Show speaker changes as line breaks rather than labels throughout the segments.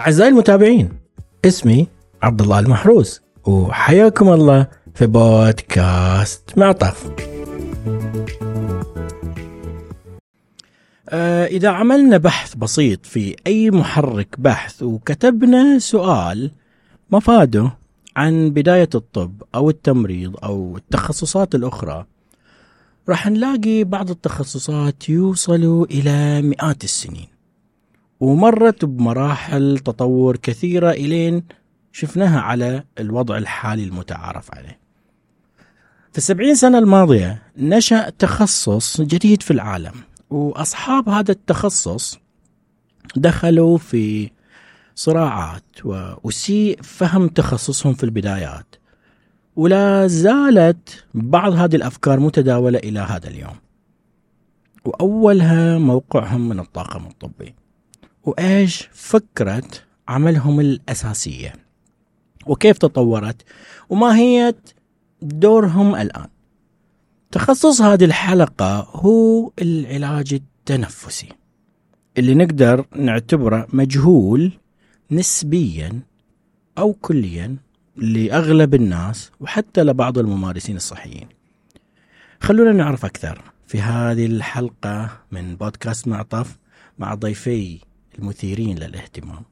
أعزائي المتابعين اسمي عبد الله المحروس وحياكم الله في بودكاست معطف آه، إذا عملنا بحث بسيط في أي محرك بحث وكتبنا سؤال مفاده عن بداية الطب أو التمريض أو التخصصات الأخرى راح نلاقي بعض التخصصات يوصلوا إلى مئات السنين. ومرت بمراحل تطور كثيرة إلين شفناها على الوضع الحالي المتعارف عليه. في السبعين سنة الماضية نشأ تخصص جديد في العالم وأصحاب هذا التخصص دخلوا في صراعات وأسيء فهم تخصصهم في البدايات ولا زالت بعض هذه الأفكار متداولة إلى هذا اليوم. وأولها موقعهم من الطاقم الطبي. وإيش فكرة عملهم الأساسية؟ وكيف تطورت؟ وما هي دورهم الآن؟ تخصص هذه الحلقة هو العلاج التنفسي اللي نقدر نعتبره مجهول نسبيا أو كليا لأغلب الناس وحتى لبعض الممارسين الصحيين. خلونا نعرف أكثر في هذه الحلقة من بودكاست معطف مع ضيفي المثيرين للاهتمام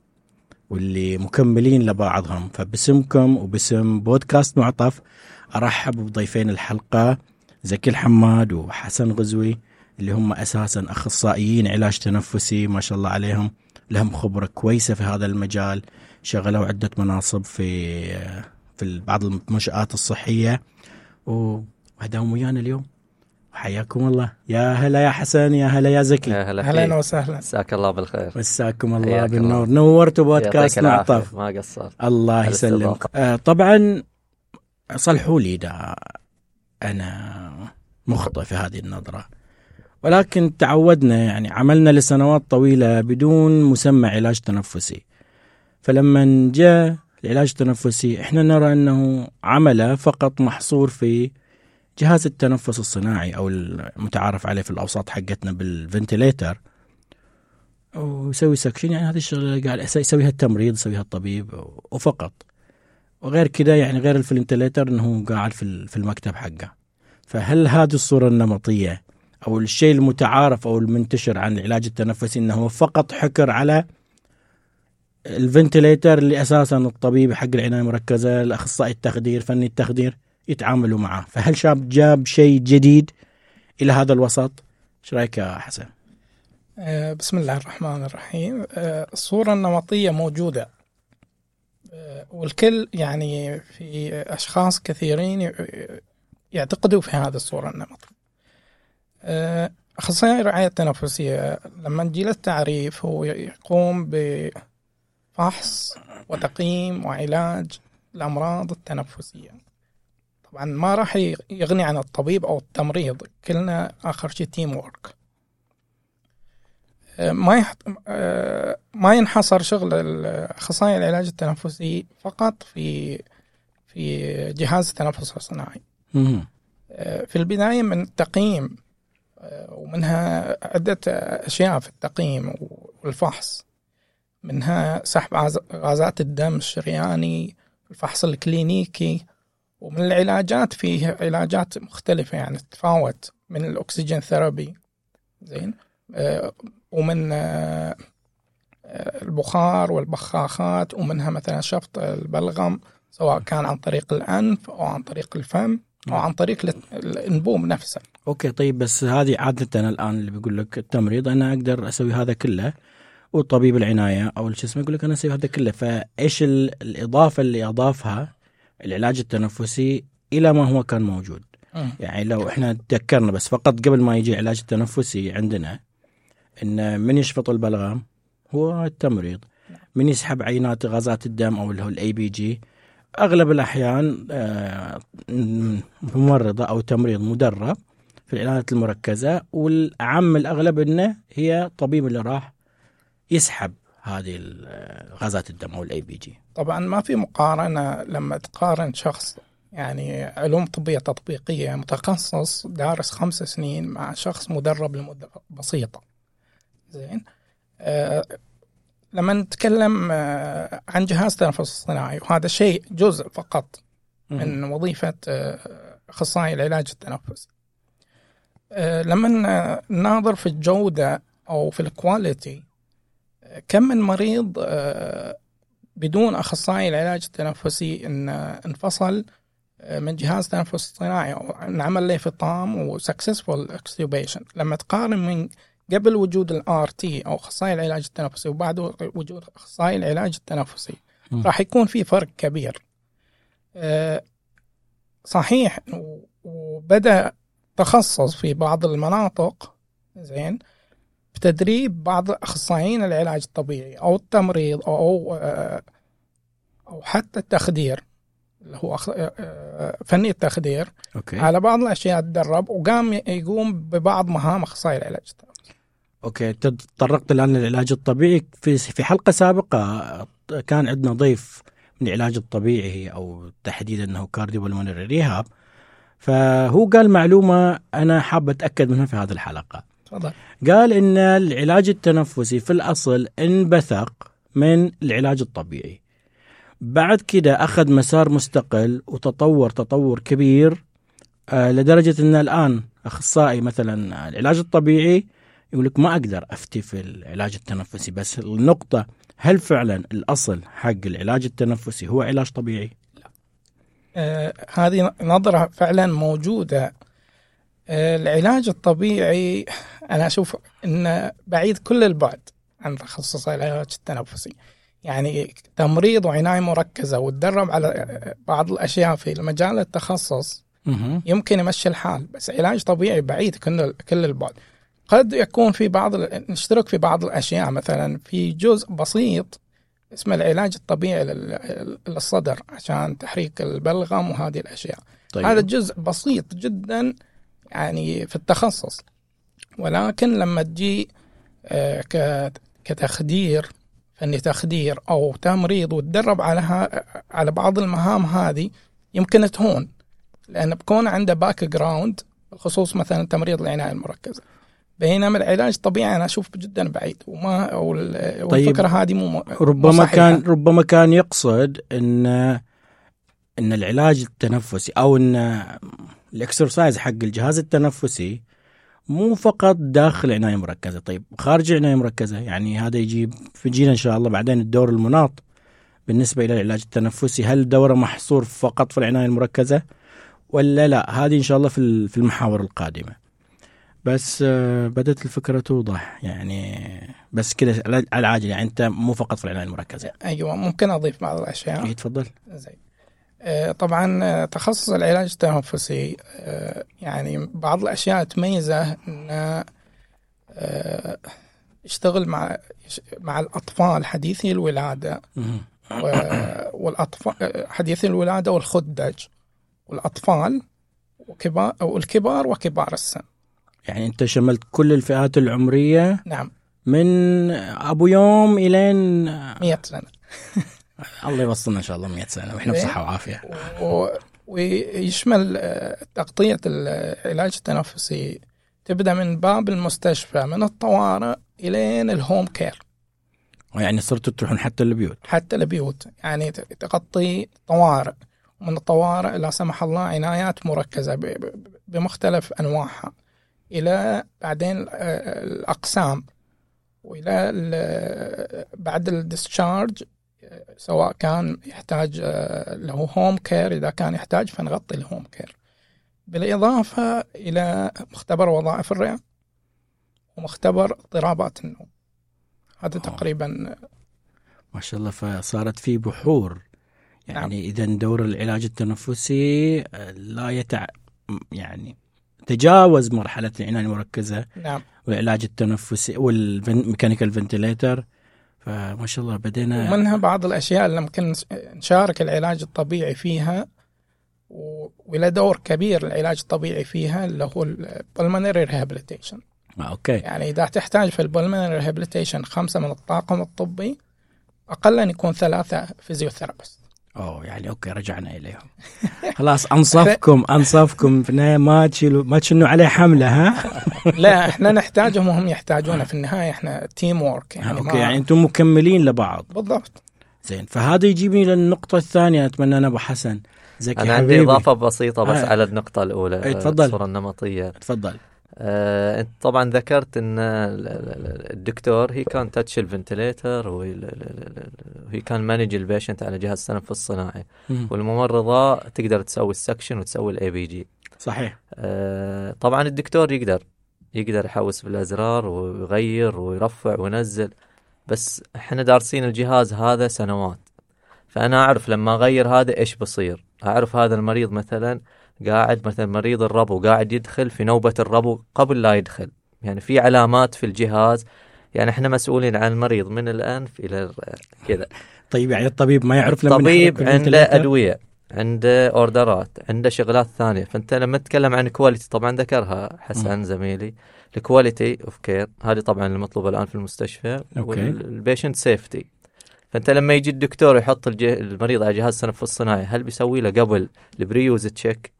واللي مكملين لبعضهم. فباسمكم وباسم بودكاست معطف أرحب بضيفين الحلقة زكي الحماد وحسن غزوي اللي هم أساسا أخصائيين علاج تنفسي ما شاء الله عليهم. لهم خبرة كويسة في هذا المجال شغلوا عدة مناصب في في بعض المنشآت الصحية. وهداهم ويانا اليوم. حياكم الله. يا هلا يا حسن يا هلا يا زكي.
يا هلا
أهلا وسهلا.
مساك الله بالخير.
مساكم الله بالنور.
الله.
نورتوا بودكاست معطف.
ما قصرت.
الله يسلمك. آه طبعا صلحوا لي اذا أنا مخطئ في هذه النظرة. ولكن تعودنا يعني عملنا لسنوات طويلة بدون مسمى علاج تنفسي. فلما جاء العلاج التنفسي إحنا نرى أنه عمله فقط محصور في جهاز التنفس الصناعي أو المتعارف عليه في الأوساط حقتنا بال ventilator ويسوي suction يعني هذه الشغلة قاعد يسويها التمريض يسويها الطبيب وفقط. وغير كذا يعني غير ال ventilator إنه قاعد في المكتب حقه. فهل هذه الصورة النمطية أو الشيء المتعارف أو المنتشر عن العلاج التنفسي إنه فقط حكر على الفنتليتر اللي أساسا الطبيب حق العناية المركزة الأخصائي التخدير فني التخدير؟ يتعاملوا معه. فهل شاب جاب شيء جديد إلى هذا الوسط؟ إيش رأيك يا حسن؟
آه، بسم الله الرحمن الرحيم. آه، الصورة النمطية موجودة. آه، والكل يعني في أشخاص كثيرين يعتقدوا في هذه الصورة النمطية. أخصائي الرعاية التنفسية لما نجي للتعريف هو يقوم بفحص وتقييم وعلاج الأمراض التنفسية. طبعا ما راح يغني عن الطبيب أو التمريض كلنا آخر شيء تيم وورك ما يح... آه، ما ينحصر شغل اخصائي العلاج التنفسي فقط في في جهاز التنفس الصناعي. آه، في البداية من التقييم آه، ومنها عدة أشياء في التقييم والفحص. منها سحب غازات الدم الشرياني الفحص الكلينيكي ومن العلاجات فيه علاجات مختلفة يعني تتفاوت من الأكسجين ثيرابي زين؟ آه، ومن آه، آه، البخار والبخاخات ومنها مثلا شفط البلغم سواء كان عن طريق الأنف أو عن طريق الفم أو عن طريق الأنبوب نفسه.
أوكي طيب بس هذه عادة الآن اللي بيقول لك التمريض أنا أقدر أسوي هذا كله وطبيب العناية أو شو اسمه يقول لك أنا أسوي هذا كله فإيش ال- الإضافة اللي أضافها العلاج التنفسي إلى ما هو كان موجود. يعني لو إحنا تذكرنا بس فقط قبل ما يجي العلاج التنفسي عندنا إن من يشفط البلغم هو التمريض. من يسحب عينات غازات الدم أو اللي هو ال ABG أغلب الأحيان آه، ممرضة أو تمريض مدرب في العلاجات المركزة والاعم الأغلب إنه هي طبيب اللي راح يسحب هذه ال- غازات الدم أو ال ABG
طبعا ما في مقارنة لما تقارن شخص يعني علوم طبية تطبيقية متخصص دارس خمس سنين مع شخص مدرب لمدة بسيطة. زين؟ آه لما نتكلم آه، عن جهاز تنفس اصطناعي وهذا شيء جزء فقط من وظيفة آه، أخصائي العلاج التنفسي لما نناظر في الجودة أو في ال quality كم من مريض بدون أخصائي العلاج التنفسي إن انفصل من جهاز تنفس اصطناعي انعمل له فطام و successful extubation لما تقارن من قبل وجود ال RT أو أخصائي العلاج التنفسي وبعد وجود أخصائي العلاج التنفسي راح يكون في فرق كبير. آه، صحيح وبدأ تخصص في بعض المناطق زين بتدريب بعض أخصائيين العلاج الطبيعي أو التمريض أو أو, آه، أو حتى التخدير اللي هو آه، فني التخدير. Okay. على بعض الأشياء تدرب وقام يقوم ببعض مهام أخصائي العلاج الطبيعي.
Okay تطرقت الآن للعلاج الطبيعي. في في حلقة سابقة كان عندنا ضيف من العلاج الطبيعي أو تحديدا أنه cardiopulmonary rehab. فهو قال معلومة أنا حاب أتأكد منها في هذه الحلقة.
تفضل
قال إن العلاج التنفسي في الأصل انبثق من العلاج الطبيعي بعد كده أخذ مسار مستقل وتطور تطور كبير آه، لدرجة إن الآن أخصائي مثلا العلاج الطبيعي يقول لك ما أقدر أفتي في العلاج التنفسي بس النقطة هل فعلا الأصل حق العلاج التنفسي هو علاج طبيعي؟ لا.
آه هذه نظرة فعلا موجودة آه العلاج الطبيعي أنا أشوف انه بعيد كل البعد عن تخصص العلاج التنفسي. يعني تمريض وعناية مركزة وتدرب على بعض الأشياء في مجال التخصص يمكن يمشي الحال بس علاج طبيعي بعيد كل كل البعد. قد يكون في بعض نشترك في بعض الأشياء مثلا في جزء بسيط اسمه العلاج الطبيعي للصدر عشان تحريك البلغم وهذه الأشياء طيب. هذا جزء بسيط جدا يعني في التخصص ولكن لما تجي آه، كتخدير فني تخدير أو تمريض وتدرب على على بعض المهام هذه يمكن تهون. لأن بكون عنده background بخصوص مثلا تمريض العناية المركزة. بينما العلاج الطبيعي أنا أشوف جدا بعيد وما والفكرة طيب هذه مو
ربما كان ربما كان يقصد إن إن العلاج التنفسي أو إن الاكسرسايز حق الجهاز التنفسي مو فقط داخل عناية مركزة. طيب خارج عناية مركزة يعني هذا يجيب فيجينا إن شاء الله بعدين الدور المناط. بالنسبة إلى العلاج التنفسي هل دوره محصور فقط في العناية المركزة؟ ولا لا؟ هذه إن شاء الله في المحاور القادمة. بس آه، بدأت الفكرة توضح. يعني بس كذا على العاجل يعني أنت مو فقط في العناية المركزة.
أيوه ممكن أضيف بعض الأشياء.
اي تفضل.
زين. طبعا آه، تخصص العلاج التنفسي يعني بعض الأشياء تميزه انه يشتغل مع مع الأطفال حديثي الولادة والأطفال حديثي الولادة والخدج والأطفال وكبار والكبار وكبار السن.
يعني أنت شملت كل الفئات العمرية
نعم.
من أبو يوم إلين
100 سنة.
الله يوصلنا إن شاء الله 100 سنة وإحنا بصحة وعافية.
و... ويشمل آه، تغطية العلاج التنفسي. تبدأ من باب المستشفى من الطوارئ إلين الهوم كير.
يعني صرتوا تروحون حتى البيوت؟
حتى البيوت. يعني تغطي طوارئ. من الطوارئ لا سمح الله عنايات مركزة بمختلف أنواعها. إلى بعدين آه، الأقسام. وإلى بعد ال discharge سواء كان يحتاج آه، له home care إذا كان يحتاج فنغطي ال home care بالإضافة إلى مختبر وظائف الرئة ومختبر اضطرابات النوم. هذا تقريبا
ما شاء الله فصارت في بحور. يعني نعم. إذا دور العلاج التنفسي آه، لا يتع يعني تجاوز مرحلة العناية المركزة
نعم.
والعلاج التنفسي وال mechanical ventilator فما شاء الله بدينا
ومنها بعض الأشياء اللي ممكن نشارك العلاج الطبيعي فيها وله دور كبير العلاج الطبيعي فيها اللي هو ال pulmonary rehabilitation
آه، okay.
يعني إذا تحتاج في ال pulmonary rehabilitation خمسة من الطاقم الطبي أقل أن يكون ثلاثة physiotherapist
أوه يعني okay رجعنا إليهم. خلاص أنصفكم أنصفكم. في النهايه ما تشيلوا ما تشنوا عليه حملة ها؟
لا إحنا نحتاجهم وهم يحتاجونا. في النهاية إحنا teamwork
يعني okay يعني أنتم مكملين لبعض.
بالضبط.
زين فهذا يجيبني للنقطة الثانية أتمنى أنا أبو حسن.
زكي أنا عندي إضافة بسيطة بس آه. على النقطة الأولى
إي تفضل.
الصورة النمطية.
تفضل.
انت طبعا ذكرت إن الدكتور he can touch ال ventilator و he can manage ال patient على جهاز التنفس الصناعي. والممرضة تقدر تسوي ال suction وتسوي ال ABG
صحيح.
آه، طبعا الدكتور يقدر يقدر يحوس بالأزرار ويغير ويرفع وينزل بس إحنا دارسين الجهاز هذا سنوات. فأنا أعرف لما أغير هذا إيش بصير. أعرف هذا المريض مثلا قاعد مثلا مريض الربو قاعد يدخل في نوبة الربو قبل لا يدخل. يعني في علامات في الجهاز. يعني إحنا مسؤولين عن المريض من الانف إلى كذا.
طيب يعني الطبيب ما يعرف
لما الطبيب عنده أدوية عنده أوردرات عنده شغلات ثانية. فأنت لما تتكلم عن quality طبعا ذكرها حسن م. زميلي. ال quality of care هذه طبعا المطلوبة الآن في المستشفى. وال patient safety فأنت لما يجي الدكتور يحط المريض على جهاز التنفس الصناعي هل بيسوي له قبل ال pre-use check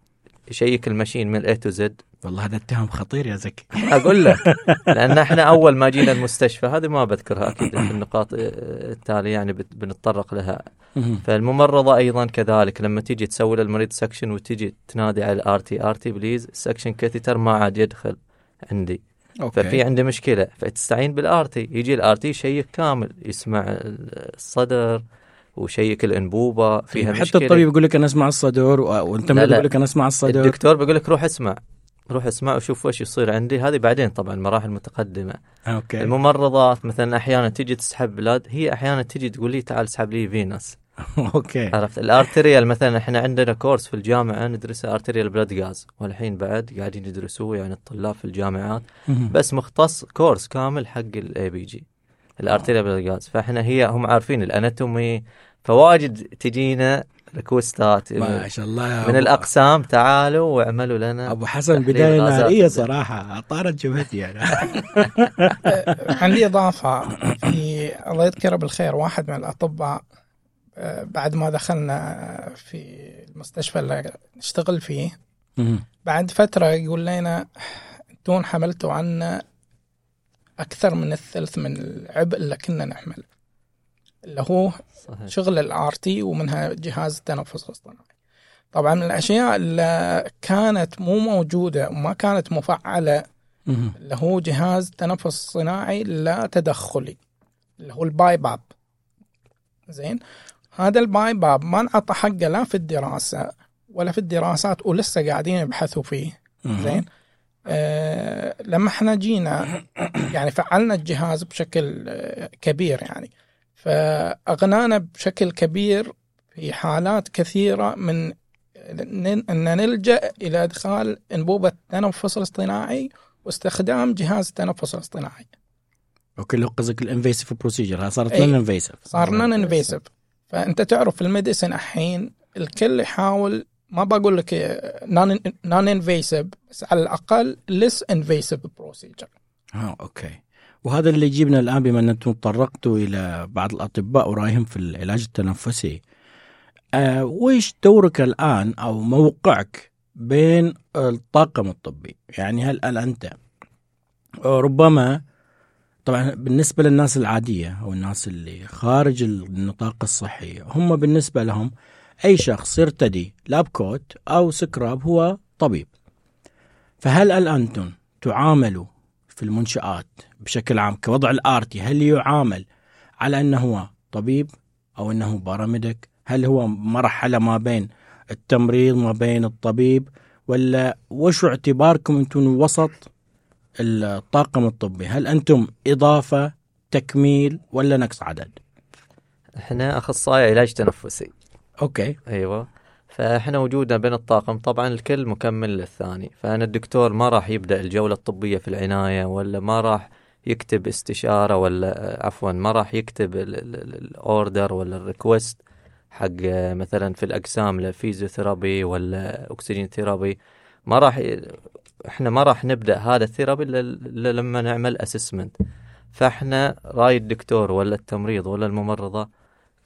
يشيك ال machine من A to Z
والله هذا اتهام خطير يا زكي.
أقول لك لأن إحنا أول ما جينا المستشفى هذه ما بذكرها أكيد في النقاط التالية يعني بنتطرق لها. فالممرضة أيضا كذلك لما تيجي تسوي للمريض suction وتيجي تنادي على ال RT, RT please suction catheter ما عاد يدخل عندي. okay. ففي عندي مشكلة. فتستعين بال RT يجي ال RT يشيك كامل يسمع الصدر وشيك الأنبوبة فيها
حتى مشكلة. حتى الطبيب يقول لك أنا أسمع الصدر وانت ما تقول لك أنا أسمع الصدر
الدكتور بيقول لك روح اسمع روح اسمع وشوف وش يصير عندي. هذه بعدين طبعا مراحل متقدمة.
okay.
الممرضات مثلا أحيانا تجي تسحب blood هي أحيانا تجي تقول لي تعال اسحب لي venous.
okay.
عرفت؟ ال arterial مثلا إحنا عندنا course في الجامعة ندرسه arterial blood gas والحين بعد قاعدين يدرسوه يعني الطلاب في الجامعات. بس مختص course كامل حق ال ABG ال arterial blood gas فإحنا هي هم عارفين ال anatomy فواجد تجينا ريكوستات.
ما شاء الله
من الأقسام تعالوا واعملوا لنا
أبو حسن بداية نارية صراحة طارت جبهتي يعني
عندي إضافة. في الله يذكره بالخير واحد من الأطباء آه، بعد ما دخلنا في المستشفى اللي نشتغل فيه بعد فترة يقول لنا أنتم حملتوا عنا أكثر من الثلث من العبء اللي كنا نحمله اللي هو صحيح. شغل ال RT ومنها جهاز التنفس الاصطناعي طبعا من الأشياء اللي كانت مو موجودة وما كانت مفعلة اللي هو جهاز تنفس صناعي لا تدخلي اللي هو ال BiPAP زين؟ هذا ال BiPAP ما انعطى حقه لا في الدراسة ولا في الدراسات ولسه قاعدين يبحثوا فيه. زين؟ آه لما إحنا جينا يعني فعلنا الجهاز بشكل آه كبير يعني. فأغنانا بشكل كبير في حالات كثيرة من أن نلجأ إلى إدخال أنبوبة التنفس الاصطناعي واستخدام جهاز التنفس الاصطناعي.
okay لو قصدك ال invasive procedure صارت non-invasive
صار non-invasive فأنت تعرف في ال medicine الحين الكل يحاول ما بقول لك non-invasive بس على الأقل ليس invasive procedure
آه okay. وهذا اللي يجيبنا الآن بما أن أنتم تطرقتوا إلى بعض الأطباء ورأيهم في العلاج التنفسي. أه وإيش دورك الآن أو موقعك بين الطاقم الطبي؟ يعني هل, هل أنت ربما طبعا بالنسبة للناس العادية أو الناس اللي خارج النطاق الصحي هم بالنسبة لهم أي شخص يرتدي lab coat أو scrub هو طبيب. فهل أنتم تعاملوا في المنشآت بشكل عام كوضع ال RT هل يعامل على أنه هو طبيب أو أنه paramedic هل هو مرحلة ما بين التمريض ما بين الطبيب؟ ولا وش اعتباركم أنتم وسط الطاقم الطبي؟ هل أنتم إضافة تكميل ولا نقص عدد؟
إحنا أخصائي علاج تنفسي.
okay.
أيوة. فإحنا وجودنا بين الطاقم طبعا الكل مكمل للثاني. فأنا الدكتور ما راح يبدأ الجولة الطبية في العناية ولا ما راح يكتب استشارة ولا عفوا ما راح يكتب ال order ولا ال request حق مثلا في الأقسام ل physiotherapy ولا oxygen therapy. ما راح إحنا ما راح نبدأ هذا ال therapy إلا لما نعمل assessment فإحنا رأي الدكتور ولا التمريض ولا الممرضة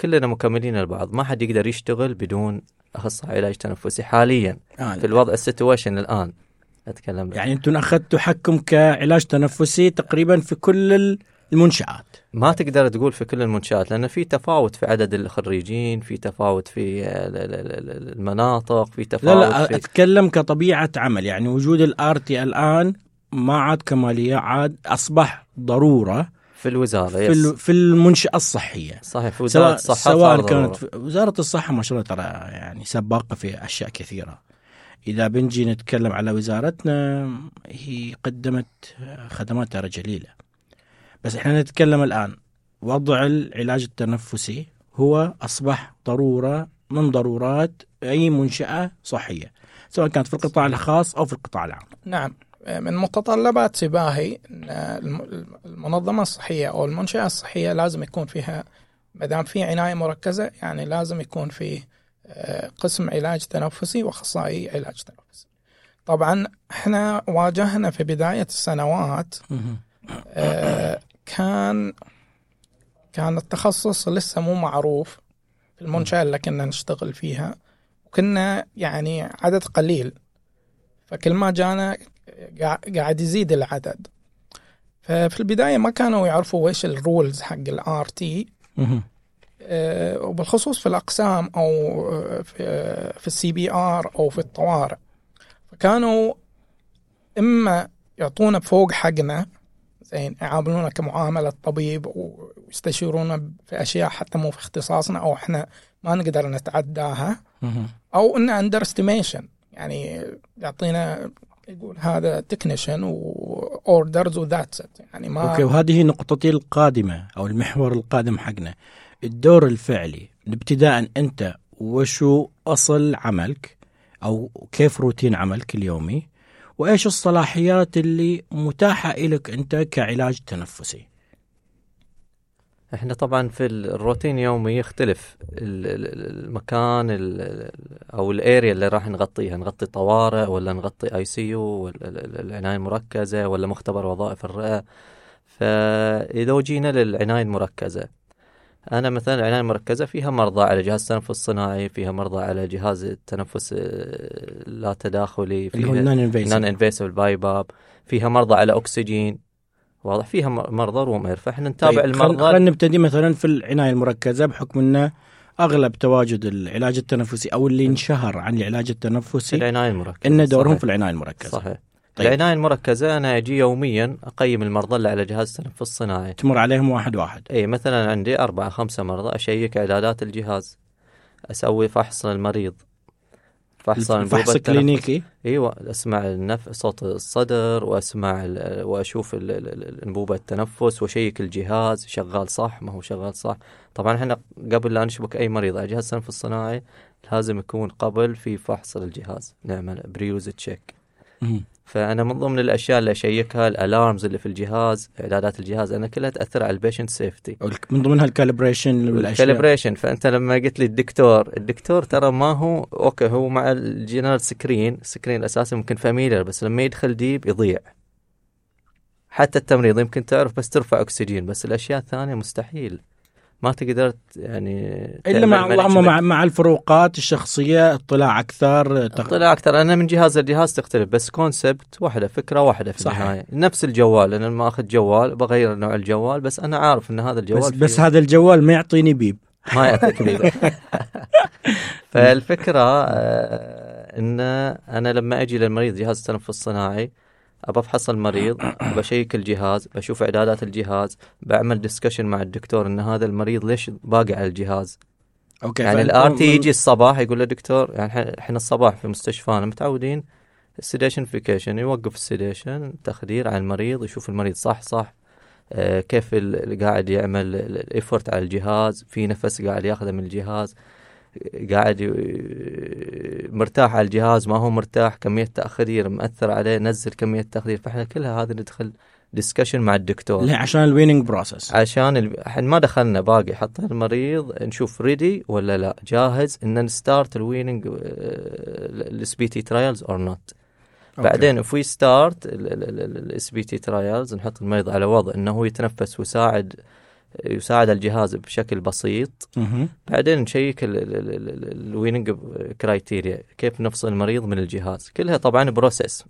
كلنا مكملين لبعض ما حد يقدر يشتغل بدون أخصائي علاج تنفسي حاليا
آه
في الوضع ال situation الآن. أتكلم لك.
يعني أنتم أخذتوا حقكم كعلاج تنفسي تقريبا في كل المنشآت.
ما تقدر تقول في كل المنشآت لأن في تفاوت في عدد الخريجين في تفاوت في ال- ال- ال- المناطق في
لا
تفاوت
لا
في
أتكلم كطبيعة عمل. يعني وجود ال RT الآن ما عاد كمالية عاد أصبح ضرورة
في الوزارة
في
يس.
ال- في المنشأة الصحية.
صحيح في وزارة
سواء
الصحة
سواء كانت. في وزارة الصحة ما شاء الله ترى يعني سباقه في أشياء كثيرة. إذا بنجي نتكلم على وزارتنا هي قدمت خدمات ترى جليلة. بس إحنا نتكلم الآن وضع العلاج التنفسي هو أصبح ضرورة من ضرورات أي منشأة صحية سواء كانت في القطاع الخاص أو في القطاع العام.
نعم. من متطلبات سباهي إن الم- المنظمة الصحية أو المنشأة الصحية لازم يكون فيها ما دام في عناية مركزة يعني لازم يكون في آه، قسم علاج تنفسي وأخصائي علاج تنفسي. طبعا إحنا واجهنا في بداية السنوات آه، كان كان التخصص لسه مو معروف في المنشأة اللي كنا نشتغل فيها وكنا يعني عدد قليل فكل ما جانا قاعد يزيد العدد ففي البداية ما كانوا يعرفوا إيش ال roles حق ال RT
مهم.
وبالخصوص في الأقسام أو آه، في آه، في ال CPR أو في الطوارئ فكانوا إما يعطونا بفوق حقنا زين يعاملونا كمعاملة طبيب ويستشيرونا في أشياء حتى مو في اختصاصنا أو إحنا ما نقدر نتعداها. أو إنه underestimation يعني يعطينا يقول هذا technician و orders و that's يعني ما
okay وهذه نقطتي القادمة أو المحور القادم حقنا. الدور الفعلي ابتداء أنت وشو أصل عملك أو كيف روتين عملك اليومي وإيش الصلاحيات اللي متاحة لك أنت كعلاج تنفسي؟
إحنا طبعا في الروتين يومي يختلف. ال- ال- المكان ال- ال- أو ال area اللي راح نغطيها نغطي طوارئ ولا نغطي ICU العناية المركزة ولا مختبر وظائف الرئة. فإذا جينا للعناية المركزة أنا مثلا العناية المركزة فيها مرضى على جهاز التنفس الصناعي فيها مرضى على جهاز التنفس آه، اللا تداخلي
اللي هو
فيها non-invasive
invasive
ال BiPAP فيها مرضى على أكسجين. واضح فيها مرضى روم اير فإحنا نتابع المرضى.
خلينا نبتدي مثلا في العناية المركزة بحكم انه أغلب تواجد العلاج التنفسي أو اللي انشهر عن العلاج التنفسي
العناية المركزة
إن دورهم
صحيح.
في العناية المركزة.
صحيح.
طيب.
العناية المركزة أنا أجي يوميا أقيم المرضى اللي على جهاز التنفس الصناعي.
تمر عليهم واحد واحد.
اي مثلا عندي أربعة خمسة مرضى أشيك إعدادات الجهاز. أسوي فحص للمريض. فحص
الفحص. الكلينيكي
إيوه أسمع النف... صوت الصدر وأسمع ال... وأشوف ال... ال- انبوبه التنفس وا check الجهاز شغال صح ما هو شغال صح طبعا إحنا قبل لا نشبك أي مريض على جهاز التنفس الصناعي لازم يكون قبل في فحص للجهاز نعمل pre-use
check.
فأنا من ضمن الأشياء اللي أ check ها ال alarms اللي في الجهاز إعدادات الجهاز أنا كلها تأثر على ال patient safety
من ضمنها ال calibration
والأشياء. ال calibration فأنت لما قلت لي الدكتور الدكتور ترى ما هو okay هو مع ال general screen ال screen الأساسي ممكن familiar بس لما يدخل deep يضيع. حتى التمريض يمكن تعرف بس ترفع أكسجين بس الأشياء الثانية مستحيل. ما تقدر يعني إلا
مع اللهم. مع مع الفروقات الشخصية اطلاع أكثر تق-
طلع أكثر أنا من جهاز لجهاز تختلف بس كونسبت واحدة فكرة واحدة في
صحيح.
النهاية نفس الجوال أنا لما أخذ جوال بغير نوع الجوال بس أنا عارف إن هذا الجوال
بس
فيه-
بس هذا الجوال ما يعطيني بيب
ما يعطيك بيبة فالفكرة آه، إن أنا لما أجي للمريض جهاز التنفس الصناعي ابى أفحص المريض ب check الجهاز بشوف إعدادات الجهاز بعمل discussion مع الدكتور إن هذا المريض ليش باقي على الجهاز.
Okay
يعني ال
RT
يجي الصباح يقول له دكتور يعني إحنا الصباح في مستشفانا متعودين ال sedation vacation يوقف ال sedation تخدير على المريض يشوف المريض صح صح آه، كيف قاعد يعمل ال effort على الجهاز في نفس قاعد ياخذه من الجهاز. قاعد مرتاح على الجهاز ما هو مرتاح كمية تأخير مأثر عليه نزل كمية تأخير. فإحنا كلها هذه ندخل discussion مع الدكتور.
ليه عشان ال weaning process
عشان ال- إحنا ما دخلنا باقي حطينا المريض نشوف ready ولا لا جاهز إن ن start ال weaning ال SBT trials or not بعدين if we start ال SBT trials نحط المريض على وضع إنه هو يتنفس ويساعد يساعد الجهاز بشكل بسيط. بعدين ن check ال weaning criteria كيف نفصل المريض من الجهاز. كلها طبعا process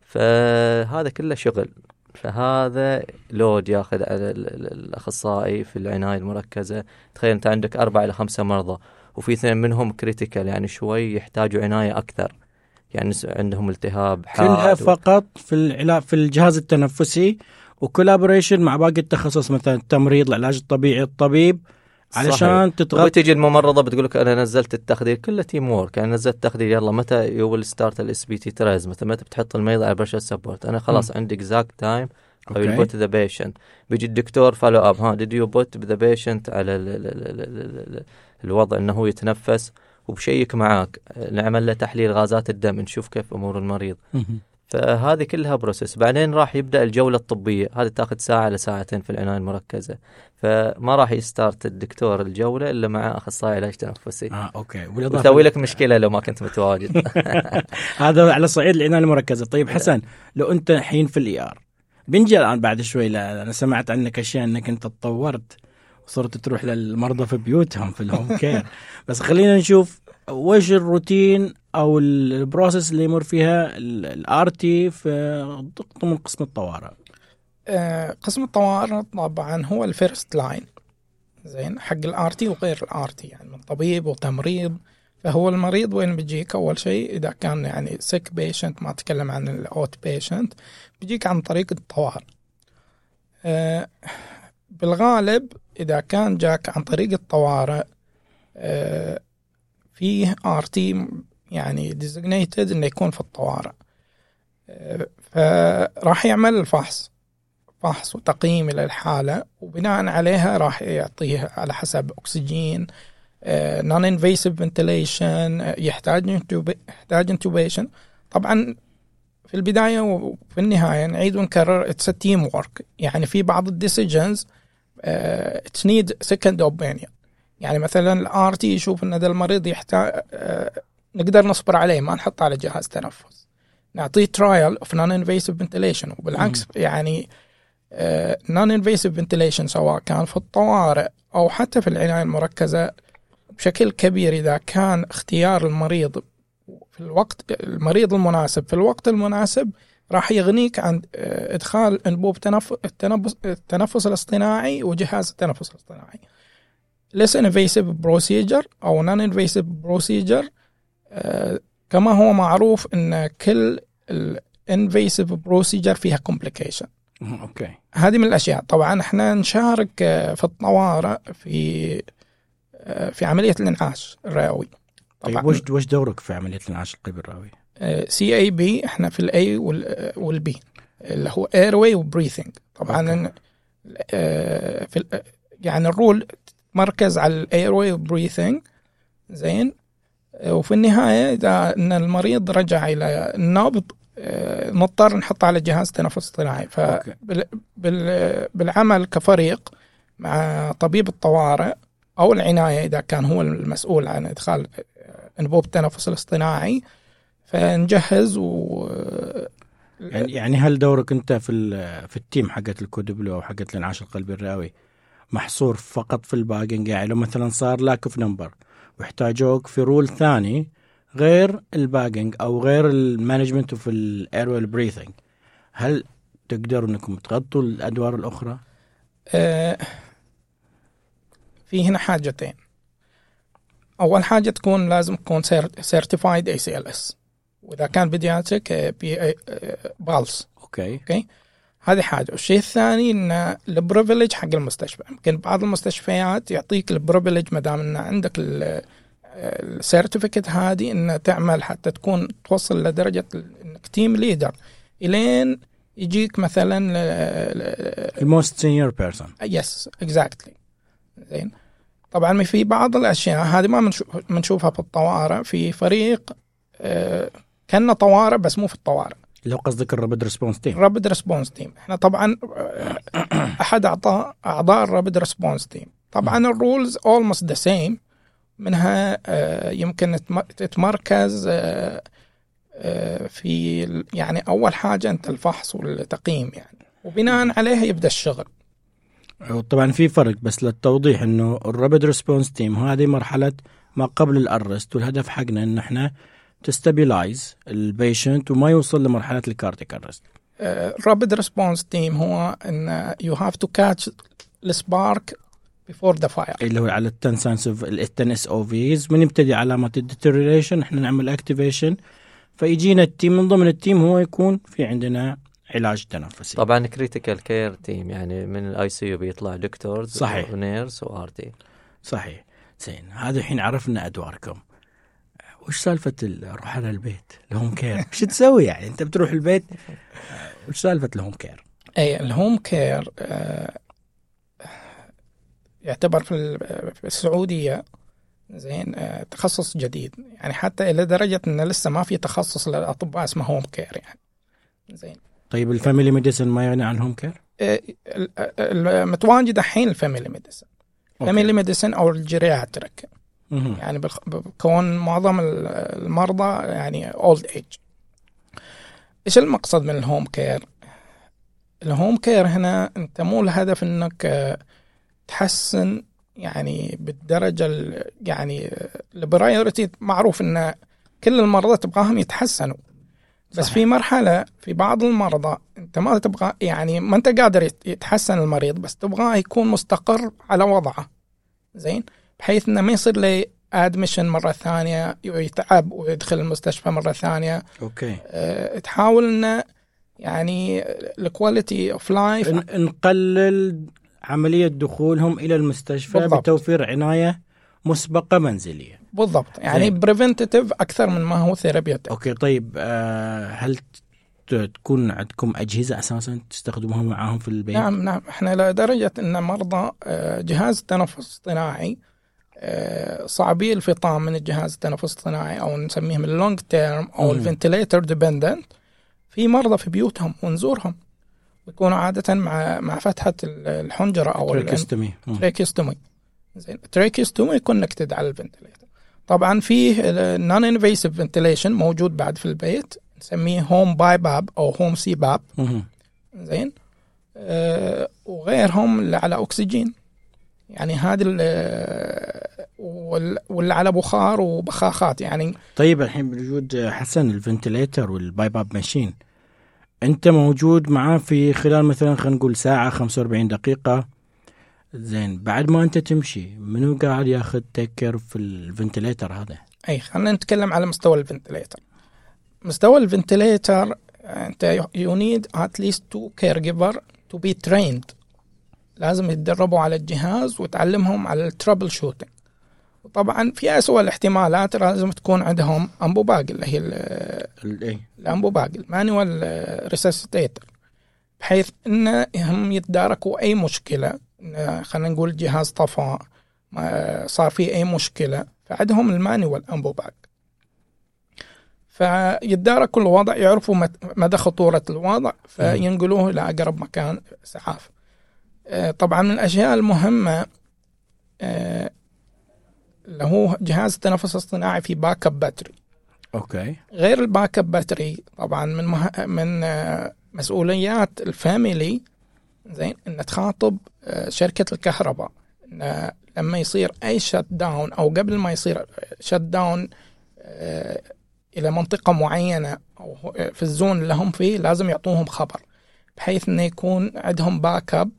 فهذا كله شغل. فهذا load ياخذ على ال- ال- الأخصائي في العناية المركزة. تخيل أنت عندك أربعة إلى خمسة مرضى وفي اثنين منهم critical يعني شوي يحتاجوا عناية أكثر. يعني عندهم التهاب
كلها
حاد و-
فقط في في الجهاز التنفسي و collaboration مع باقي التخصص مثلا التمريض العلاج الطبيعي الطبيب علشان تتغطى
وتجي الممرضه بتقول لك أنا نزلت التخدير كله teamwork أنا نزلت التخدير يلا متى you will start ال SBT trials متى متى بتحط المريض على pressure support أنا خلاص عندي exact time will
okay.
put the patient. بيجي الدكتور follow up ها did you put the patient على ال ال ال ال ال ال الوضع إنه هو يتنفس؟ وب check معاك نعمل له تحليل غازات الدم نشوف كيف أمور المريض. فهذه كلها process بعدين راح يبدأ الجولة الطبية. هذه تاخذ ساعة لساعتين في العناية المركزة. فما راح ي start الدكتور الجولة إلا مع أخصائي علاج تنفسي.
آه
okay.
بالاضافه
لك مشكلة لو ما كنت متواجد.
هذا على صعيد العناية المركزة. طيب حسن لو أنت الحين في ال ER بنجي الآن بعد شوي لا أنا سمعت عنك أشياء إنك أنت تطورت وصرت تروح للمرضى في بيوتهم في ال home care بس خلينا نشوف وش الروتين أو ال process اللي يمر فيها ال RT في ضمن قسم الطوارئ.
آه، قسم الطوارئ طبعا هو ال first line زين حق ال RT وغير ال RT يعني من طبيب وتمريض. فهو المريض وين بيجيك؟ أول شيء إذا كان يعني sick patient ما أتكلم عن ال outpatient بيجيك عن طريق الطوارئ. آه، بالغالب إذا كان جاك عن طريق الطوارئ آه، فيه RT يعني designated إنه يكون في الطوارئ. آه، فراح يعمل الفحص فحص وتقييم للحالة وبناء عليها راح يعطيه على حسب أكسجين non-invasive ventilation يحتاج يحتاج intubation طبعا في البداية وفي النهاية نعيد ونكرر it's teamwork يعني في بعض ال decisions it's need second opinion يعني مثلا ال RT يشوف إن هذا المريض يحتاج نقدر نصبر عليه ما نحطه على جهاز تنفس. نعطيه trial of non-invasive ventilation وبالعكس يعني non-invasive ventilation سواء كان في الطوارئ أو حتى في العناية المركزة بشكل كبير إذا كان اختيار المريض في الوقت المريض المناسب في الوقت المناسب راح يغنيك عن آه، إدخال أنبوب تنف... التنفس التنفس الاصطناعي وجهاز التنفس الاصطناعي. Less invasive procedure أو non invasive procedure آه، كما هو معروف إن كل ال invasive procedure فيها complication.
أوكي.
هذه من الأشياء. طبعا إحنا نشارك آه، في الطوارئ في آه، في عملية الإنعاش الرئوي.
طيب وش وش دورك في عملية الإنعاش القلبي الرئوي؟
CAB إحنا في ال A وال B اللي هو airway و breathing طبعا. آه، في يعني ال role مركز على ال airway وال breathing زين. آه، وفي النهاية إذا إن المريض رجع إلى النبض آه، نضطر نحطه على جهاز تنفس اصطناعي. فبالعمل كفريق مع طبيب الطوارئ أو العناية إذا كان هو المسؤول عن إدخال آه، إنبوب التنفس الاصطناعي فنجهز و
يعني يعني هل دورك أنت في في ال team حقت ال code blue أو حقت الانعاش القلبي الرئوي محصور فقط في ال bagging يعني لو مثلا صار lack of number واحتاجوك في role ثاني غير ال bagging أو غير ال management وفي ال air وال breathing هل تقدروا إنكم تغطوا الأدوار الأخرى؟
آه، في هنا حاجتين. أول حاجة تكون لازم تكون certified ACLS وإذا كان pediatric بي PALS
okay.
okay؟ هذه حاجة. والشيء الثاني إن ال privilege حق المستشفى. يمكن بعض المستشفيات يعطيك ال privilege ما دام إن عندك ال certificate هذه إن تعمل حتى تكون توصل لدرجة إنك team leader إلين يجيك مثلا
ال most senior
person yes exactly زين. طبعا في بعض الأشياء هذه ما بنشوف- بنشوفها في الطوارئ. في فريق آه، كنا طوارئ بس مو في الطوارئ.
لو قصدك ال rapid response
team. rapid response team. إحنا طبعا آه، أحد اعضاء أعضاء ال rapid response team. طبعا ال roles almost the same منها آه، يمكن تم- تتمركز آه، في يعني أول حاجة أنت الفحص والتقييم يعني. وبناء عليها يبدأ الشغل.
طبعا في فرق بس للتوضيح إنه ال rapid response team هذه مرحلة ما قبل ال arrest والهدف حقنا إن إحنا ت stabilize ال patient وما يوصل لمرحلة ال cardiac
arrest ال rapid response team هو إن you have to catch ال spark before the fire
اللي هو على ال tensive ال signs or phase من يبتدي علامات ال deterioration إحنا نعمل activation فيجينا ال team من ضمن ال team هو يكون في عندنا علاج تنفسي.
طبعا critical care team يعني من ال ICU بيطلع doctors
صحيح.
و nurse و RT
صحيح. زين. هذا الحين عرفنا أدواركم. وش سالفة الروح على البيت؟ الهوم كير. وش تسوي يعني؟ انت بتروح البيت وش سالفة ال home
care؟ أي ال home care آه، يعتبر في ال- في السعودية زين آه، تخصص جديد. يعني حتى إلى درجة إن لسه ما في تخصص للاطباء اسمه home care يعني. زين.
طيب ال family medicine ما يغني عن home care؟
آه، المتواجد الحين ال family medicine ال family medicine
أو
ال geriatric. يعني بكون معظم ال- المرضى يعني old age إيش المقصد من ال home care ال home care هنا أنت مو الهدف إنك آه، تحسن يعني بالدرجة ال- يعني ال priority. معروف إن كل المرضى تبغاهم يتحسنوا. بس
صحيح.
في مرحلة في بعض المرضى أنت ما تبغى يعني ما أنت قادر يت- يتحسن المريض بس تبغاه يكون مستقر على وضعه. زين؟ بحيث إنه ما يصير له admission مرة ثانية يتعب ويدخل المستشفى مرة ثانية
okay
أه تحاول إنه يعني ال quality of
life نقلل عملية دخولهم إلى المستشفى
بالضبط.
بتوفير عناية مسبقة منزلية
بالضبط يعني. preventive أكثر من ما هو therapeutic
okay طيب آه هل تكون عندكم أجهزة أساسا تستخدموها معاهم في البيت؟
نعم نعم إحنا لدرجة إن مرضى آه، جهاز التنفس الاصطناعي آه، صعبي الفطام من الجهاز التنفس الاصطناعي أو نسميهم ال long term
أو.
ال ventilator dependent في مرضى في بيوتهم ونزورهم. يكونوا عادة مع مع فتحة الحنجرة أو ال-
tracheostomy مم.
tracheostomy زين. tracheostomy connected على ال ventilator طبعا في non invasive ventilation موجود بعد في البيت نسميه home BiPAP أو home
CPAP.
زين. آه وغيرهم اللي على أكسجين. يعني هذه واللي على بخار وبخاخات يعني.
طيب الحين بوجود حسن ال ventilator وال BiPAP machine. انت موجود معاه في خلال مثلا خلينا نقول ساعة 45 دقيقة. زين بعد ما انت تمشي منو قاعد ياخذ take care في ال ventilator هذا؟
أي خلينا نتكلم على مستوى ال ventilator. مستوى ال ventilator انت you need at least two caregiver to be trained لازم يتدربوا على الجهاز وتعلمهم على ال troubleshooting وطبعا في أسوأ الاحتمالات لازم تكون عندهم Ambu bag اللي هي ال-
ال- إيه.
ال Ambu bag ال manual resuscitator بحيث إن هم يتداركوا أي مشكلة خلينا نقول الجهاز طفى صار فيه أي مشكلة فعندهم ال manual Ambu bag فيتداركوا الوضع يعرفوا مدى خطورة الوضع فينقلوه إلى أقرب مكان اسعاف آه، طبعا من الأشياء المهمة آه، اللي هو جهاز التنفس الاصطناعي في backup battery
okay.
غير ال backup battery طبعا من مه... من آه، مسؤوليات ال family زين ان تخاطب آه، شركة الكهرباء. ان لما يصير أي shutdown أو قبل ما يصير shutdown إلى منطقة معينة أو في ال zone اللي هم فيه لازم يعطوهم خبر بحيث إنه يكون عندهم backup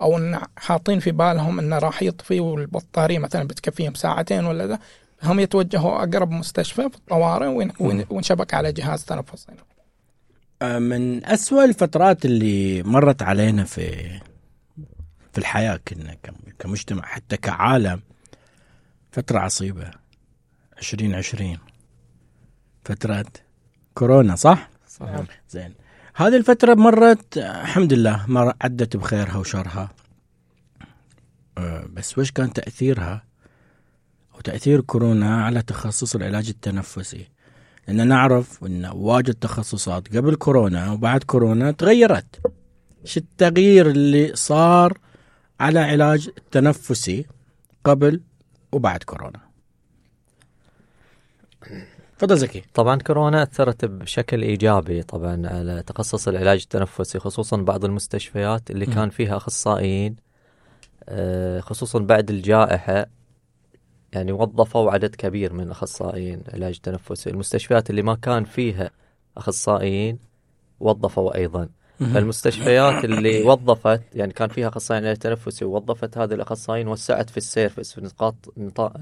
أو إن حاطين في بالهم انه راح يطفي والبطارية مثلا بتكفيهم ساعتين ولا ذا هم يتوجهوا أقرب مستشفى في الطوارئ وين- وين- ونشبك على جهاز تنفس.
آه، من أسوأ الفترات اللي مرت علينا في في الحياة كنا كم- كمجتمع حتى كعالم فترة عصيبة 2020 فترة كورونا صح؟
صحيح
زين هذه الفترة مرت الحمد لله مر عدت بخيرها وشرها. آه، بس وش كان تأثيرها؟ أو تأثير كورونا على تخصص العلاج التنفسي. لأن نعرف أن واجد تخصصات قبل كورونا وبعد كورونا تغيرت. إيش التغيير اللي صار على علاج التنفسي قبل وبعد كورونا؟ تفضل زكي.
طبعا كورونا أثرت بشكل إيجابي طبعا على تخصص العلاج التنفسي خصوصا بعض المستشفيات اللي
مم.
كان فيها أخصائيين آه، خصوصا بعد الجائحة يعني وظفوا عدد كبير من الاخصائيين علاج التنفسي. المستشفيات اللي ما كان فيها أخصائيين وظفوا أيضا. فالمستشفيات اللي وظفت يعني كان فيها اخصائيين علاج تنفسي ووظفت هذه الاخصائيين وسعت في السيرفس في نطاق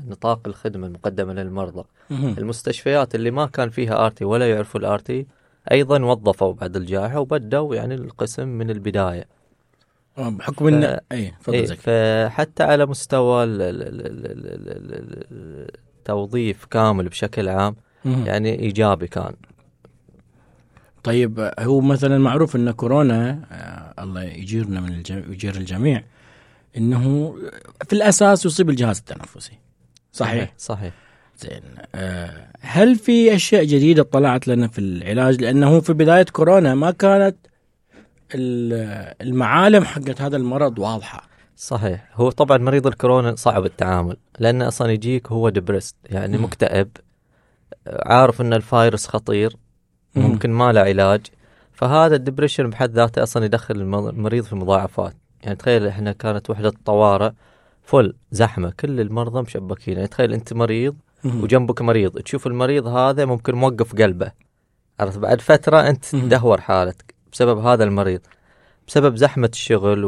نطاق, الخدمة المقدمة للمرضى. المستشفيات اللي ما كان فيها RT ولا يعرفوا ال RT أيضا وظفوا بعد الجائحة وبدوا يعني القسم من البداية.
آه، بحكم ان ف...
إي فحتى على مستوى التوظيف كامل بشكل عام يعني إيجابي كان.
طيب هو مثلا معروف إن كورونا آه الله يجيرنا من الجميع يجير الجميع إنه في الأساس يصيب الجهاز التنفسي. صحيح؟
صحيح
زين آه هل في أشياء جديدة طلعت لنا في العلاج؟ لأنه في بداية كورونا ما كانت المعالم حقت هذا المرض واضحة.
صحيح. هو طبعا مريض الكورونا صعب التعامل لأنه أصلا يجيك هو depressed يعني مكتئب عارف إن الفايروس خطير. ممكن ما له علاج. فهذا ال depression بحد ذاته أصلا يدخل المريض في مضاعفات. يعني تخيل إحنا كانت وحدة طوارئ فل زحمة كل المرضى مشبكين. يعني تخيل أنت مريض وجنبك مريض تشوف المريض هذا ممكن موقف قلبه. عرفت؟ بعد فترة أنت تدهور حالتك بسبب هذا المريض. بسبب زحمة الشغل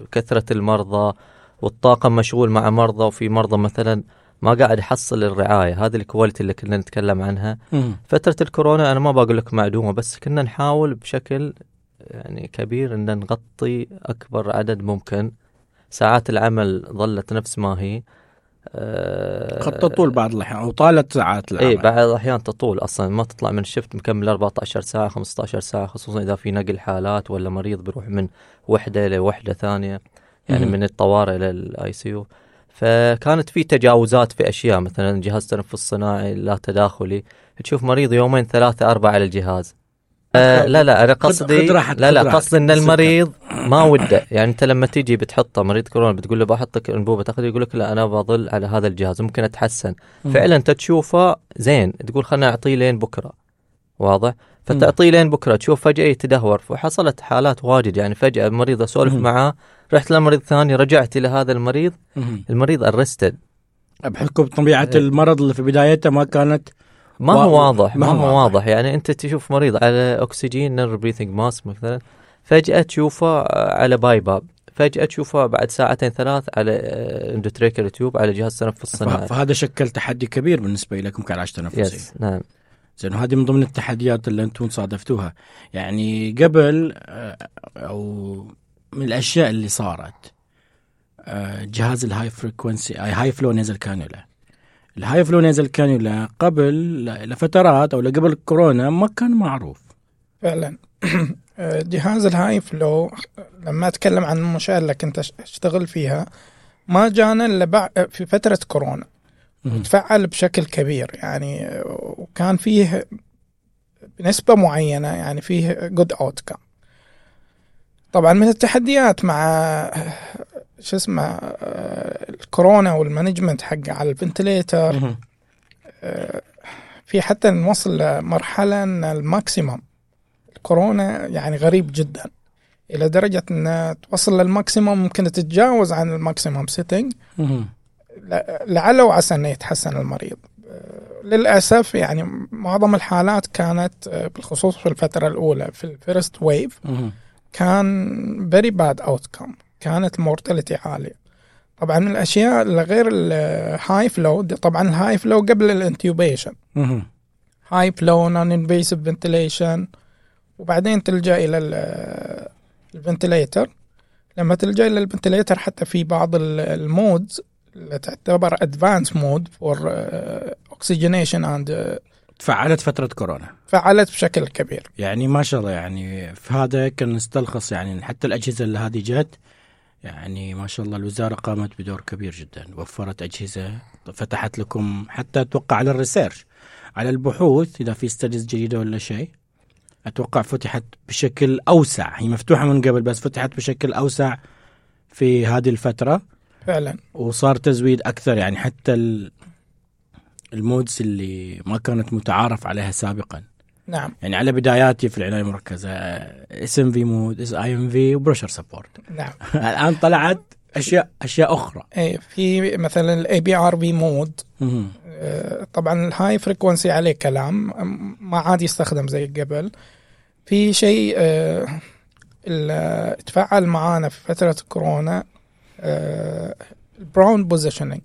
وكثره المرضى والطاقم مشغول مع مرضى. وفي مرضى مثلا ما قاعد يحصل الرعاية. هذه الكواليتي اللي كنا نتكلم عنها.
مم.
فترة الكورونا أنا ما بقول لك معدومة بس كنا نحاول بشكل يعني كبير إن نغطي أكبر عدد ممكن. ساعات العمل ظلت نفس ما هي.
قد تطول بعض الأحيان أو طالت ساعات
العمل. اي بعض الأحيان تطول أصلا. ما تطلع من ال shift مكمل 14 ساعة 15 ساعة خصوصا إذا في نقل حالات ولا مريض بيروح من وحدة لوحدة ثانية. يعني من الطوارئ إلى ال ICU فكانت في تجاوزات في أشياء مثلا جهاز تنفس صناعي لا تداخلي تشوف مريض يومين ثلاثة أربعة على الجهاز. آه لا لا أنا قصدي لا لا قصدي إن المريض ما وده. يعني أنت لما تيجي بتحطه مريض كورونا بتقول له بحطك أنبوبة تاخذ يقول لك لا أنا بظل على هذا الجهاز. ممكن أتحسن. فعلا أنت تشوفه زين. تقول خلنا أعطيه لين بكرة. واضح؟ فتعطيه لين بكرة تشوف فجأة يتدهور. وحصلت حالات واجد. يعني فجأة المريض أسولف معاه رحت لمريض ثاني رجعت إلى هذا المريض. المريض ارستد
بحكم طبيعه إيه. المرض اللي في بدايته ما كانت
ما هو واضح ما هو واضح. يعني أنت تشوف مريض على أكسجين non-rebreathing mask مثلا فجأة تشوفه على BiPAP فجأة تشوفه بعد ساعتين ثلاث على endotracheal tube على جهاز تنفس صناعي.
فهذا شكل تحدي كبير بالنسبة لكم كعلاج تنفسي.
yes نعم.
زين هذه من ضمن التحديات اللي أنتم صادفتوها. يعني قبل آه، أو من الأشياء اللي صارت. آه، جهاز ال high frequency high flow nasal cannula ال high flow nasal cannula قبل لفترات أو قبل كورونا ما كان معروف.
فعلا. جهاز ال high flow لما أتكلم عن المنشاه اللي كنت أشتغل فيها ما جانا إلا في فترة كورونا. وتفعل بشكل كبير. يعني وكان فيه بنسبة معينة يعني فيه good outcome طبعا من التحديات مع شو اسمه الكورونا وال management حقه على ال ventilator. في حتى نوصل لمرحلة إن ال maximum الكورونا يعني غريب جدا إلى درجة إن توصل لل maximum ممكن تتجاوز عن ال maximum setting لعل وعسى إنه يتحسن المريض. للأسف يعني معظم الحالات كانت بالخصوص في الفترة الأولى في ال first wave كان very bad outcome كانت ال mortality عالية. طبعا من الأشياء اللي غير ال high flow طبعا ال high flow قبل ال intubation high flow non-invasive ventilation وبعدين تلجأ إلى ال ventilator لما تلجأ إلى ال ventilator حتى في بعض ال modes اللي تعتبر advanced mode for oxygenation and
تفعلت فترة كورونا.
فعلت بشكل كبير.
يعني ما شاء الله يعني في هذا كان نستلخص يعني حتى الأجهزة اللي هذه جت يعني ما شاء الله الوزارة قامت بدور كبير جدا وفرت أجهزة فتحت لكم حتى أتوقع على ال research على البحوث إذا في studies جديدة ولا شيء. أتوقع فتحت بشكل أوسع هي مفتوحة من قبل بس فتحت بشكل أوسع في هذه الفترة.
فعلا.
وصار تزويد أكثر يعني حتى ال modes اللي ما كانت متعارف عليها سابقا.
نعم.
يعني على بداياتي في العناية المركزة اس ام في مود اس اي ام في وبرشر سبورت.
نعم.
الآن طلعت أشياء أشياء أخرى.
اي في مثلا ال APRV
mode.
آه، طبعا ال high frequency عليه كلام ما عاد يستخدم زي قبل. في شيء آه، تفعل معانا في فترة كورونا ال prone
positioning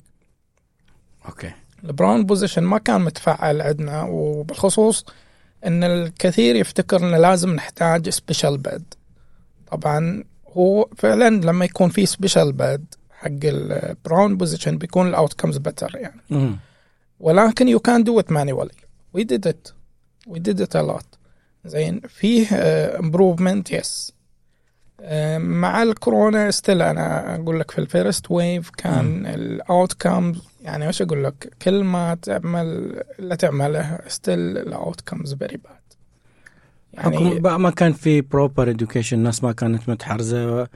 okay. ال prone position ما كان متفعل عندنا وبالخصوص إن الكثير يفتكر ان لازم نحتاج special bed طبعا هو فعلا لما يكون في special bed حق ال prone position بيكون ال outcomes better يعني.
مهم.
ولكن can do it manually. We did it. We did it a lot. زين فيه uh, improvement yes. uh, مع الكورونا still أنا أقول لك في ال first wave كان ال outcomes يعني وش أقول لك؟ كل ما تعمل اللي تعمله still ال outcomes very
bad
يعني
ما كان في proper education الناس ما كانت متحرزة.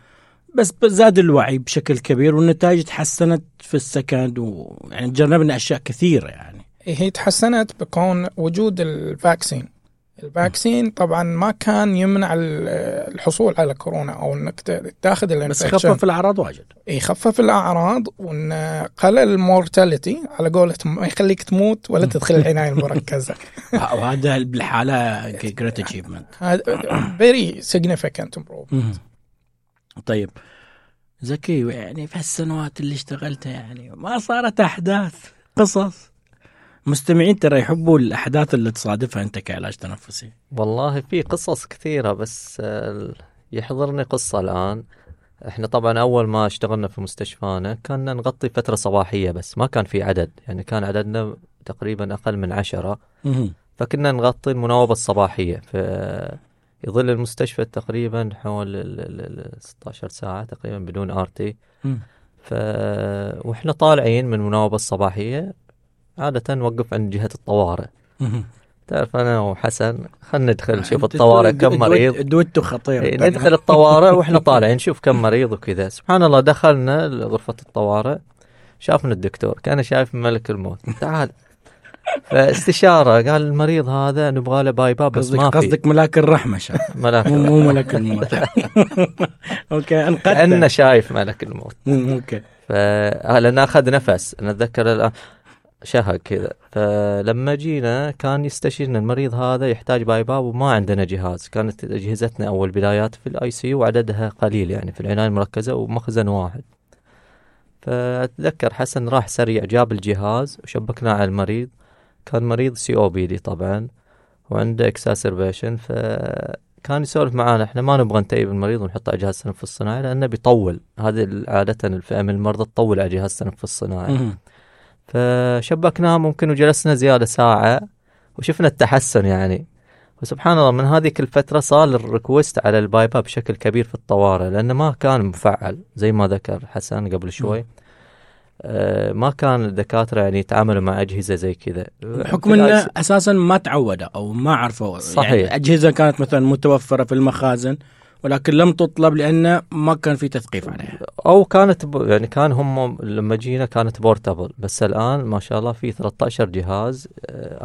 بس زاد الوعي بشكل كبير والنتائج تحسنت في ال second ويعني جربنا أشياء كثيرة يعني.
هي تحسنت بكون وجود ال vaccine ال vaccine طبعا ما كان يمنع ال- الحصول على كورونا أو إنك تاخذ
بس
ال infection
خفف الأعراض واجد.
يخفف الأعراض وإن قلل ال mortality على قولتهم ما يخليك تموت ولا تدخل العناية المركزة.
وهذا بالحالة great
achievement very significant improve
طيب. زكي يعني في هالسنوات اللي اشتغلتها يعني ما صارت أحداث قصص. مستمعين ترى يحبوا الأحداث اللي تصادفها أنت كعلاج تنفسي.
والله في قصص كثيرة بس آه، يحضرني قصة الآن. إحنا طبعا أول ما اشتغلنا في مستشفانا كنا نغطي فترة صباحية بس ما كان في عدد يعني كان عددنا تقريبا أقل من عشرة. فكنا نغطي المناوبة الصباحية في يظل المستشفى تقريبا حول ال- ال- ال 16 ساعة تقريبا بدون
RT.
ف وإحنا طالعين من المناوبة الصباحية. عادة نوقف عند جهة الطوارئ. تعرف أنا وحسن خلينا ندخل نشوف
أنت
الطوارئ كم مريض.
الدويتو خطير.
ندخل الطوارئ وإحنا طالعين نشوف كم مريض وكذا. سبحان الله دخلنا غرفة الطوارئ شافنا الدكتور كان شايف ملك الموت. تعال. فاستشارة قال المريض هذا نبغى له BiPAP بس
قصدك
ما في.
قصدك ملاك الرحمة شاف.
ملاك
مو مو ملك الموت. okay انقذت
كأنه شايف ملك الموت.
okay.
ف لأن أخذ نفس. أنا أتذكر الآن شهق كذا. فلما جينا كان يستشيرنا المريض هذا يحتاج BiPAP وما عندنا جهاز. كانت أجهزتنا أول بدايات في ال ICU وعددها قليل يعني في العناية المركزة ومخزن واحد. فأتذكر حسن راح سريع جاب الجهاز وشبكناه على المريض. كان مريض COPD طبعا وعنده exacerbation فكان يسولف معانا إحنا ما نبغى ن tube المريض ونحطه على جهاز التنفس الصناعي لأنه بيطول. هذه عادة الفئة من المرضى تطول على جهاز التنفس الصناعي
مهم.
فشبكناه ممكن وجلسنا زيادة ساعة وشفنا التحسن يعني وسبحان الله من هذيك الفترة صار ال request على ال BiPAP بشكل كبير في الطوارئ لأنه ما كان مفعل زي ما ذكر حسن قبل شوي آه ما كان الدكاترة يعني يتعاملوا مع أجهزة زي كذا
بحكم
الآي-
أساسا ما تعودوا أو ما عرفوا
صحيح.
يعني أجهزة كانت مثلا متوفرة في المخازن ولكن لم تطلب لأنه ما كان في تثقيف عليها.
أو كانت ب... يعني كان هم لما جينا كانت portable بس الآن ما شاء الله في 13 جهاز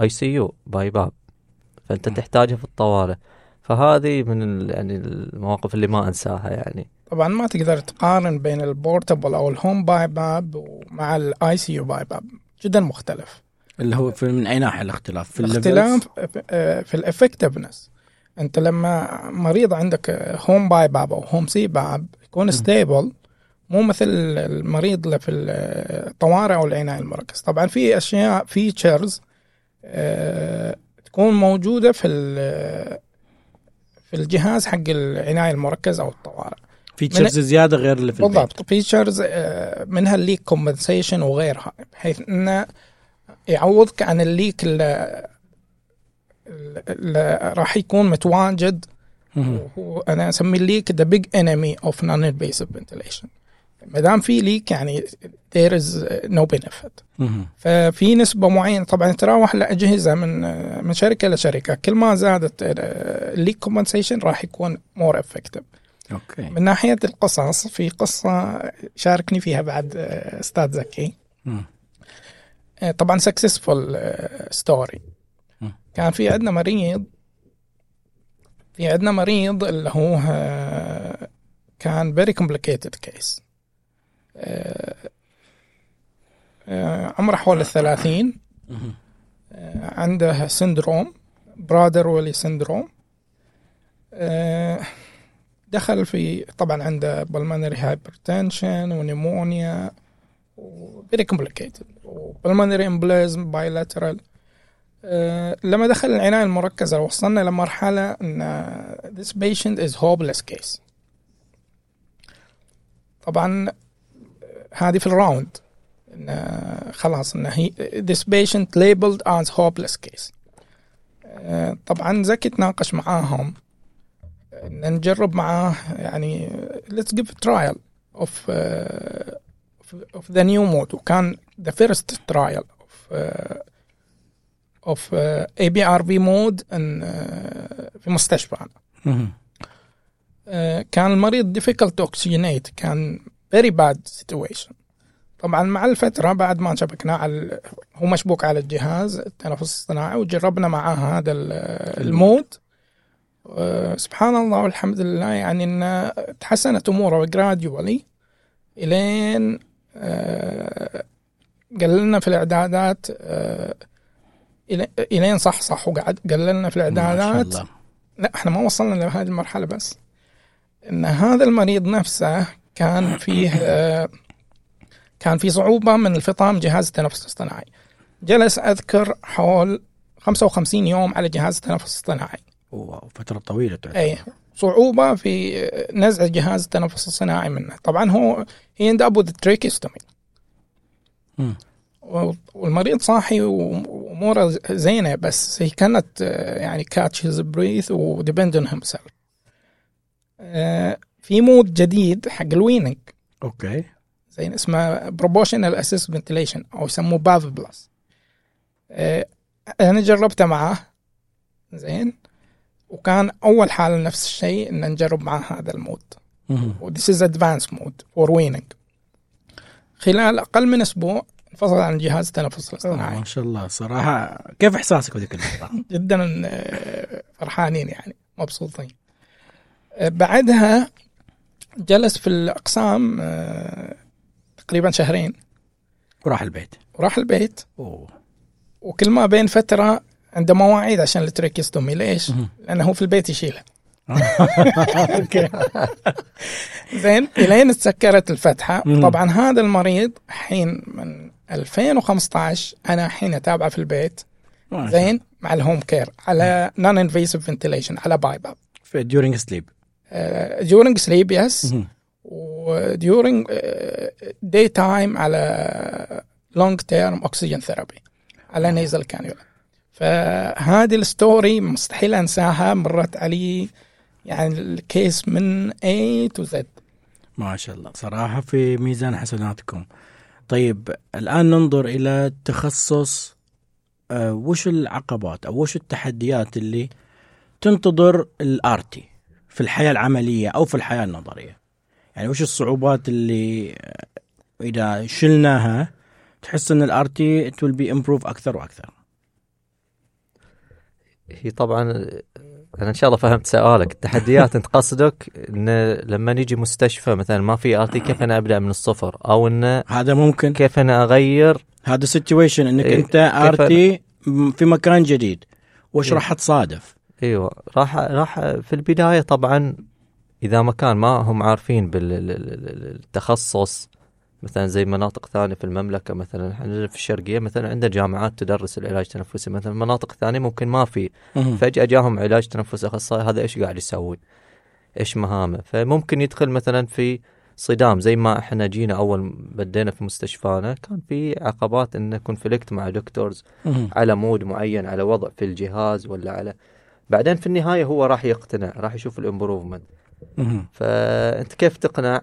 ICU BiPAP. فأنت تحتاجها في الطوارئ. فهذه من ال... يعني المواقف اللي ما أنساها يعني.
طبعا ما تقدر تقارن بين ال portable أو ال home BiPAP ومع ال ICU BiPAP. جدا مختلف.
اللي هو في من أي ناحية؟ الاختلاف. في
الاختلاف آه، في ال effectiveness انت لما مريض عندك home BiPAP أو home CPAP يكون stable مو مثل المريض اللي في الطوارئ أو العناية المركز. طبعا في أشياء features تكون موجودة في في الجهاز حق العناية المركز أو الطوارئ.
features زيادة غير اللي في.
بالضبط. features منها ال leak compensation وغيرها بحيث إنه يعوضك عن ال leak اللي, اللي راح يكون متواجد
مهم.
وهو أنا اسميه ال leak the big enemy of non-invasive ventilation ما دام في leak يعني there is no benefit
مهم.
ففي نسبة معينة طبعا تراوح الأجهزة من من شركة لشركة كل ما زادت ال leak compensation راح يكون more effective
okay
من ناحية القصص في قصة شاركني فيها بعد آه، أستاذ زكي. آه، طبعا successful
story.
كان في عندنا مريض في عندنا مريض اللي هو آه، كان very complicated case عمره حول الثلاثين. آه، عنده syndrome Prader-Willi syndrome دخل في طبعا عنده pulmonary hypertension و pneumonia very complicated و pulmonary embolism bilateral لما دخل العناية المركزة وصلنا لمرحلة ان this patient is hopeless case طبعا آه، هذه في ال round إن آه، خلاص ان هي this patient labeled as hopeless case آه، طبعا زكي تناقش معاهم ان نجرب معاه يعني let's give a trial of uh, of the new mode وكان the first trial of uh, of uh, ABRV mode in, uh, في مستشفى
مهم.
آه، كان المريض difficult to oxygenate. كان very bad situation. طبعا مع الفترة بعد ما شبكناه على هو مشبوك على الجهاز التنفس الصناعي وجربنا معاه هذا ال- المود. آه، سبحان الله والحمد لله يعني إن تحسنت أموره gradually إلين آه، قال لنا في الإعدادات إلين صح صح. وقعد قال لنا في
الإعدادات.
لا إحنا ما وصلنا لهذه المرحلة بس. إن هذا المريض نفسه كان فيه آه، كان في صعوبة من الفطام جهاز التنفس الاصطناعي. جلس أذكر حول 55 يوم على جهاز التنفس الاصطناعي.
wow فترة طويلة تعتبر.
اي صعوبة في نزع جهاز التنفس الصناعي منه. طبعا هو هي tracheostomy.
مم.
والمريض صاحي واموره زينة بس هي كانت آه، يعني catch his breath و depend on him في mode جديد حق ال
weaning okay.
زين اسمه proportional assist ventilation أو يسموه PAV plus أنا جربته معاه زين. وكان أول حاله نفس الشيء إن نجرب معاه هذا ال
mode.
و this is advance mode for weaning خلال أقل من أسبوع انفصل عن جهاز التنفس الاصطناعي.
ما شاء الله. صراحة كيف إحساسك بذيك اللحظة؟
جدا آه، فرحانين يعني مبسوطين. آه، بعدها جلس في الأقسام آه، تقريبا شهرين.
وراح البيت.
وراح البيت.
أوه.
وكل ما بين فترة عنده مواعيد عشان ال tracheostomy ليش؟
مهم.
لأنه هو في البيت يشيلها.
okay.
زين إلين تسكرت
الفتحة.
طبعا هذا المريض حين من 2015 أنا حين اتابعه في البيت زين مع ال home care على non-invasive ventilation على BiPAP
في during sleep.
during sleep yes
مهم.
و during daytime على long term oxygen therapy على nasal cannula فهذه ال story مستحيل أنساها مرت علي يعني ال case من A to Z.
ما شاء الله. صراحة في ميزان حسناتكم. طيب الآن ننظر إلى تخصص آه وش العقبات أو وش التحديات اللي تنتظر ال RT في الحياة العملية أو في الحياة النظرية؟ يعني وش الصعوبات اللي آه، إذا شلناها تحس أن ال RT it will be improve أكثر وأكثر؟
هي طبعا أنا إن شاء الله فهمت سؤالك. التحديات أنت قصدك إن لما نيجي مستشفى مثلا ما في RT كيف أنا أبدأ من الصفر؟ أو انه
هذا ممكن.
كيف أنا أغير؟
هذا situation إنك
إيه، أنت
RT في مكان جديد وش
إيه.
راح تصادف؟
أيوه. راح راح في البداية طبعا إذا ما كان ما هم عارفين بالتخصص مثلا زي مناطق ثانية في المملكة مثلا إحنا في الشرقية مثلا عندنا جامعات تدرس العلاج التنفسي مثلا مناطق ثانية ممكن ما في. فجأة جاهم علاج تنفسي أخصائي هذا إيش قاعد يسوي؟ إيش مهامه؟ فممكن يدخل مثلا في صدام زي ما إحنا جينا أول بدينا في مستشفانا كان في عقبات انه كونفليكت مع دكتورز. على mode معين على وضع في الجهاز ولا على بعدين في النهاية هو راح يقتنع راح يشوف ال
improvement.
فأنت كيف تقنع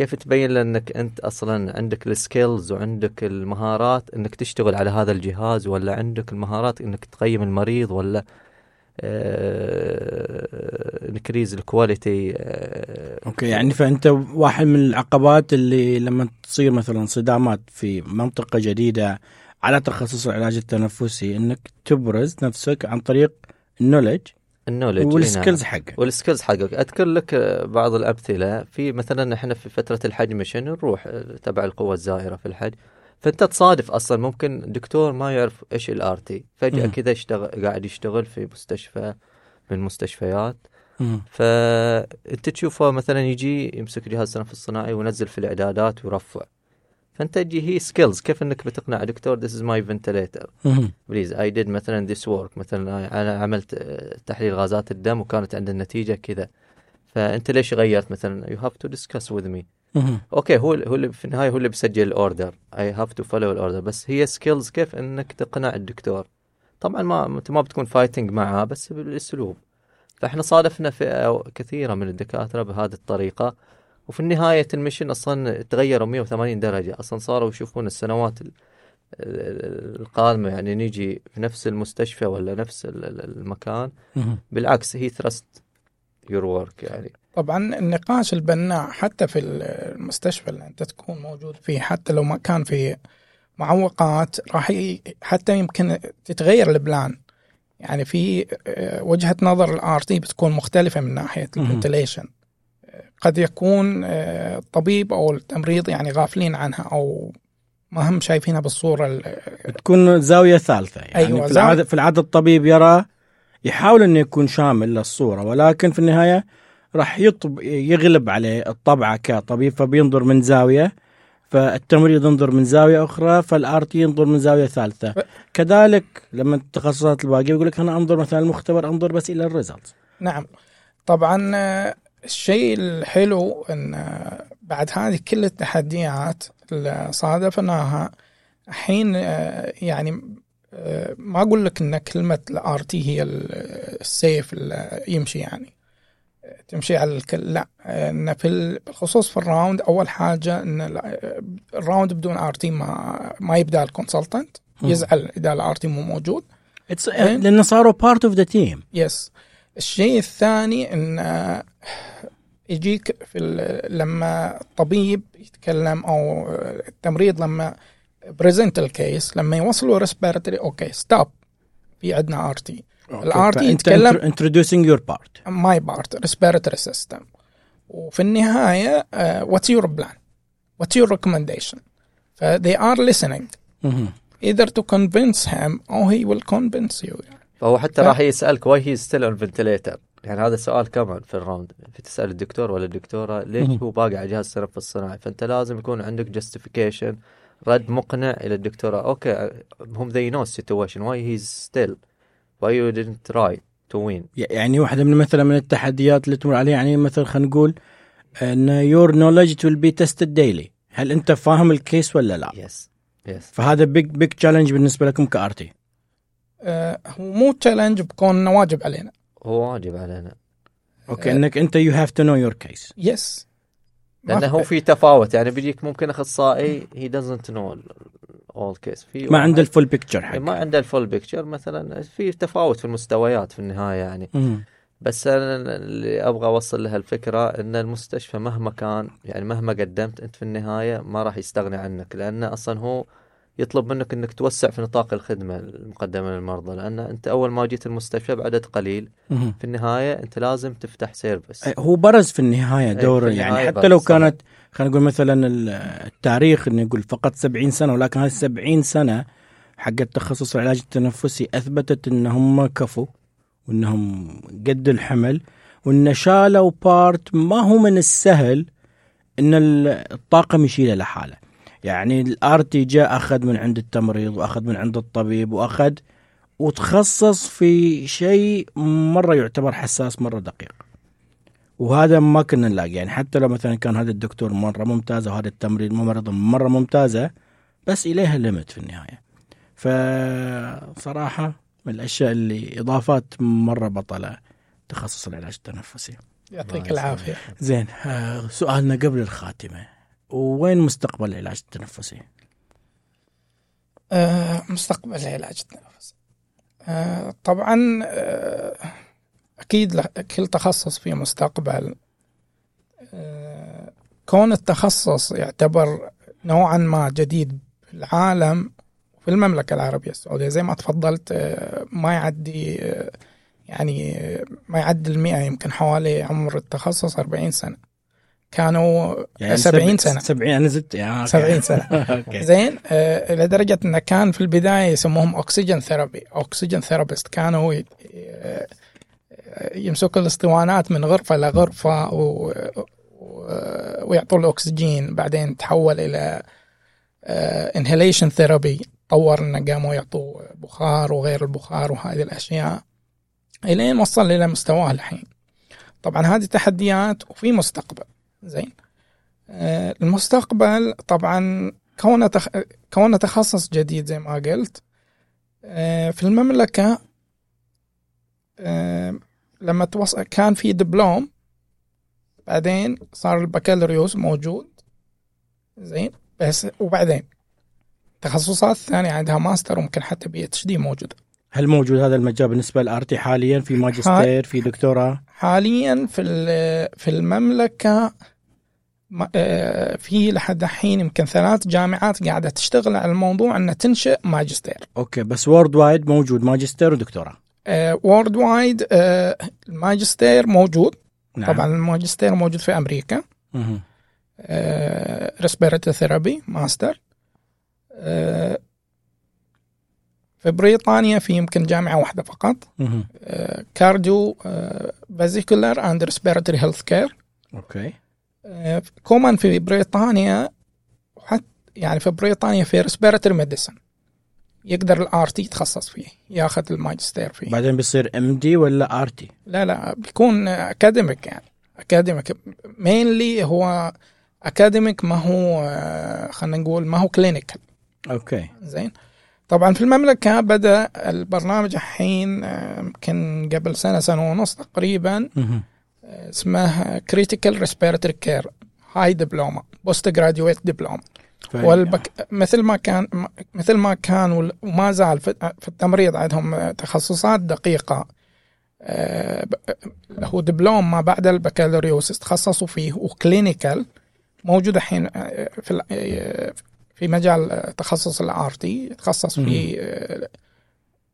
كيف تبين له انك أنت أصلا عندك ال skills وعندك المهارات إنك تشتغل على هذا الجهاز ولا عندك المهارات إنك تقيم المريض ولا increase ال
quality okay يعني فأنت واحد من العقبات اللي لما تصير مثلا صدامات في منطقة جديدة على تخصص العلاج التنفسي إنك تبرز نفسك عن طريق النولج
النولج
والسكيلز حقك.
والسكيلز حقك. أذكر لك بعض الأمثلة. في مثلا إحنا في فترة الحج mission نروح آه، تبع القوة الزائرة في الحج. فأنت تصادف أصلا. ممكن دكتور ما يعرف إيش ال RT.
فجأة.
كذا يشتغل قاعد يشتغل في مستشفى من المستشفيات
مم.
فانت تشوفه مثلا يجي يمسك جهاز التنفس الصناعي وينزل في الإعدادات ويرفع. فانت تجي هي skills كيف إنك بتقنع؟ دكتور is my ventilator.
مم.
please I did مثلا this work. مثلا أنا عملت آه، تحليل غازات الدم وكانت عند النتيجة كذا. فأنت ليش غيرت مثلا؟ Have to discuss with me.
مم.
okay هو هو اللي في النهاية هو اللي بيسجل ال order I have to follow ال order بس هي skills كيف إنك تقنع الدكتور؟ طبعا ما أنت ما بتكون fighting معاه بس بالأسلوب. فإحنا صادفنا فئة كثيرة من الدكاترة بهذه الطريقة. وفي النهاية ال mission أصلا تغيروا 180 درجة أصلا صاروا يشوفون السنوات ال- ال- القادمة يعني نيجي في نفس المستشفى ولا نفس ال- ال- المكان. بالعكس هي trust your work يعني
طبعا النقاش البناء حتى في المستشفى اللي أنت تكون موجود فيه حتى لو ما كان في معوقات راح. حتى يمكن تتغير ال plan يعني في آه، وجهة نظر ال RT بتكون مختلفة من ناحية
مهم.
ال ventilation قد يكون آه، الطبيب أو التمريض يعني غافلين عنها أو ما هم شايفينها بالصورة ال-
تكون زاوية ثالثة يعني
أيوة،
في العاده
زاوية.
في العادة الطبيب يرى يحاول إنه يكون شامل للصورة ولكن في النهاية راح يطب يغلب عليه الطبعة كطبيب فبينظر من زاوية فالتمريض ينظر من زاوية أخرى فال RT ينظر من زاوية ثالثة
ف-
كذلك لما التخصصات الباقية يقول لك أنا أنظر مثلا المختبر أنظر بس إلى ال result
نعم طبعا آه، الشيء الحلو إن بعد هذه كل التحديات اللي صادفناها الحين آه، يعني آه، ما أقول لك إن كلمة ال RT هي ال- السيف اللي يمشي يعني تمشي على الكل لا إن في ال- بالخصوص في ال round أول حاجة إن آه، ال round بدون RT ما ما يبدأ ال consultant يزعل إذا ال RT مو موجود.
لأنه صاروا part of the team
yes الشيء الثاني إن آه، يجيك في لما الطبيب يتكلم أو التمريض لما present ال case لما يوصلوا respiratory okay stop في عندنا RT ال RT يتكلم
انتروديوسينج يور بارت
ماي بارت ريسبيرتري سيستم وفي النهاية what's your plan what's your recommendation ف they are listening. either to convince him or he will convince you.
فهو حتى راح يسألك why he still on ventilator يعني هذا سؤال كمان في ال round في تسأل الدكتور ولا الدكتورة ليش. هو باقي على جهاز التنفس الصناعي فأنت لازم يكون عندك justification رد مقنع إلى الدكتورة. okay هم they know situation. Why he's still why you didn't try to wean
يعني واحدة من مثلا من التحديات اللي تمر عليها يعني مثلا خلينا نقول إن your knowledge will be tested daily هل أنت فاهم ال case ولا لا؟
yes yes
فهذا big big challenge بالنسبة لكم ك
RT هو مو challenge بكون واجب علينا.
هو واجب علينا.
okay إنك أنت يو هاف تو نو يور كيس
يس
لأنه هو في تفاوت يعني بيجيك ممكن أخصائي he doesn't know all case. في
ما عنده
ال
full picture حق.
ما عنده ال full picture مثلا في تفاوت في المستويات في النهاية يعني.
مم.
بس أنا اللي أبغى أوصل لها الفكرة إن المستشفى مهما كان يعني مهما قدمت أنت في النهاية ما راح يستغني عنك لأنه أصلا هو يطلب منك إنك توسع في نطاق الخدمة المقدمة للمرضى لأن أنت أول ما جيت المستشفى بعدد قليل
مم.
في النهاية أنت لازم تفتح service
هو برز في
النهاية
دور يعني
النهاية
حتى لو. كانت خلينا نقول مثلا ال- التاريخ إنه يقول فقط 70 سنة ولكن هذه 70 سنة حق التخصص العلاج التنفسي أثبتت إنهم كفوا وإنهم قد الحمل وإن شالوا part ما هو من السهل إن ال- الطاقم يشيله لحاله يعني ال RT جاء أخذ من عند التمريض وأخذ من عند الطبيب وأخذ وتخصص في شيء مرة يعتبر حساس مرة دقيق. وهذا ما كنا نلاقي. يعني حتى لو مثلا كان هذا الدكتور مرة ممتازة وهذا التمريض ممرضه مرة ممتازة بس إليها limit في النهاية. فصراحة من الأشياء اللي إضافات مرة بطلة تخصص العلاج التنفسي.
يعطيك العافية.
زين آه، سؤالنا قبل الخاتمة. وين مستقبل العلاج التنفسي؟
آه، مستقبل العلاج التنفسي. آه، طبعا آه، أكيد له- كل تخصص فيه مستقبل. آه، كون التخصص يعتبر نوعا ما جديد في العالم في المملكة العربية السعودية زي ما تفضلت آه، ما يعدي آه، يعني ما يعدل 100 يمكن حوالي عمر التخصص 40 سنة. كانوا
يعني
70
سب-
سنة.
70 أنا زدت يعني okay.
70 سنة.
okay.
زين آه، لدرجة انه كان في البداية يسموهم oxygen therapy oxygen therapist كانوا آه، يمسكوا الاسطوانات من غرفة لغرفة. و... ويعطوا الأكسجين. بعدين تحول إلى inhalation therapy طور انه قاموا يعطوا بخار وغير البخار وهذه الأشياء. إلين وصل إلى مستواه الحين. طبعا هذه تحديات وفي مستقبل. زين آه، المستقبل طبعا كونه. كونه تخصص جديد زي ما قلت آه، في المملكة آه، لما توصل كان في دبلوم بعدين صار البكالوريوس موجود زين بس وبعدين تخصصات ثانية عندها ماستر وممكن حتى PhD موجودة
هل موجود هذا المجال بالنسبة ل RT حاليا في ماجستير في دكتوراه؟
حاليا في في المملكة ما- آه، في لحد الحين يمكن ثلاث جامعات قاعدة تشتغل على الموضوع أن تنشئ ماجستير.
okay بس worldwide موجود ماجستير ودكتوراه؟
worldwide الماجستير موجود.
نعم.
طبعا الماجستير موجود في أمريكا.
مهم.
respiratory therapy master. آه، في بريطانيا في يمكن جامعة واحدة فقط.
مهم.
cardiovascular and respiratory healthcare
okay.
common في بريطانيا وحتى يعني في بريطانيا في respiratory medicine يقدر ال RT يتخصص فيه ياخذ الماجستير فيه.
بعدين بيصير MD ولا RT
لا لا بيكون academic يعني. academic mainly هو academic ما هو آه، خلينا نقول ما هو clinical
okay.
زين؟ طبعا في المملكة بدأ البرنامج الحين آه، يمكن قبل سنة سنة ونص تقريبا. آه، اسمه critical respiratory care high diploma postgraduate
diploma
والبك مثل ما كان مثل ما كان وما زال في التمريض عندهم تخصصات دقيقة آه، ب- هو دبلوم ما بعد البكالوريوس تخصصوا فيه و clinical موجود الحين آه، في آه، في مجال تخصص ال RT تخصص في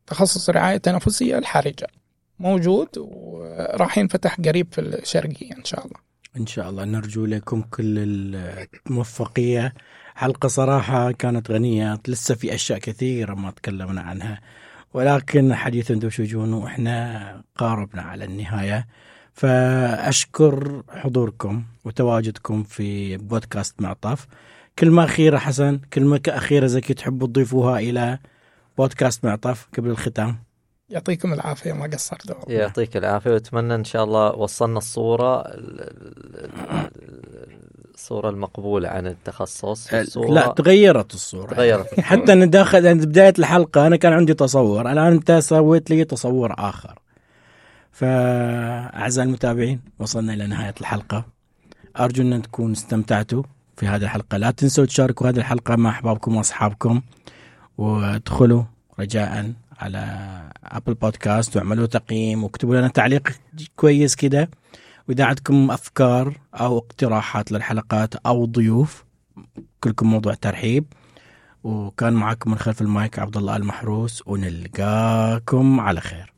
تخصص الرعاية التنفسية الحرجة. موجود وراح ينفتح قريب في الشرقية إن شاء الله.
إن شاء الله. نرجو لكم كل الموفقية. حلقة صراحة كانت غنية لسه في أشياء كثيرة ما تكلمنا عنها. ولكن حديث دوش وجون وإحنا قاربنا على النهاية. فأشكر حضوركم وتواجدكم في بودكاست معطف كلمة أخيرة حسن كلمة اخيره زكي تحبوا تضيفوها إلى بودكاست معطف قبل الختام.
يعطيكم العافية ما قصرتوا.
يعطيك العافية وأتمنى إن شاء الله وصلنا الصورة ال- ال- ال- الصورة المقبولة عن التخصص الصورة.
لا تغيرت الصورة.
تغيرت
حتى أنا داخل عند بداية الحلقة أنا كان عندي تصور الآن أنت سويت لي تصور آخر. فأعزائي المتابعين وصلنا إلى نهاية الحلقة. أرجو أن تكونوا استمتعتوا. في هذه الحلقة. لا تنسوا تشاركوا هذه الحلقة مع أحبابكم وأصحابكم وادخلوا رجاء على ابل بودكاست واعملوا تقييم واكتبوا لنا تعليق كويس كده. وإذا عندكم أفكار أو اقتراحات للحلقات أو ضيوف كلكم موضوع ترحيب. وكان معكم من خلف المايك عبد الله المحروس ونلقاكم على خير.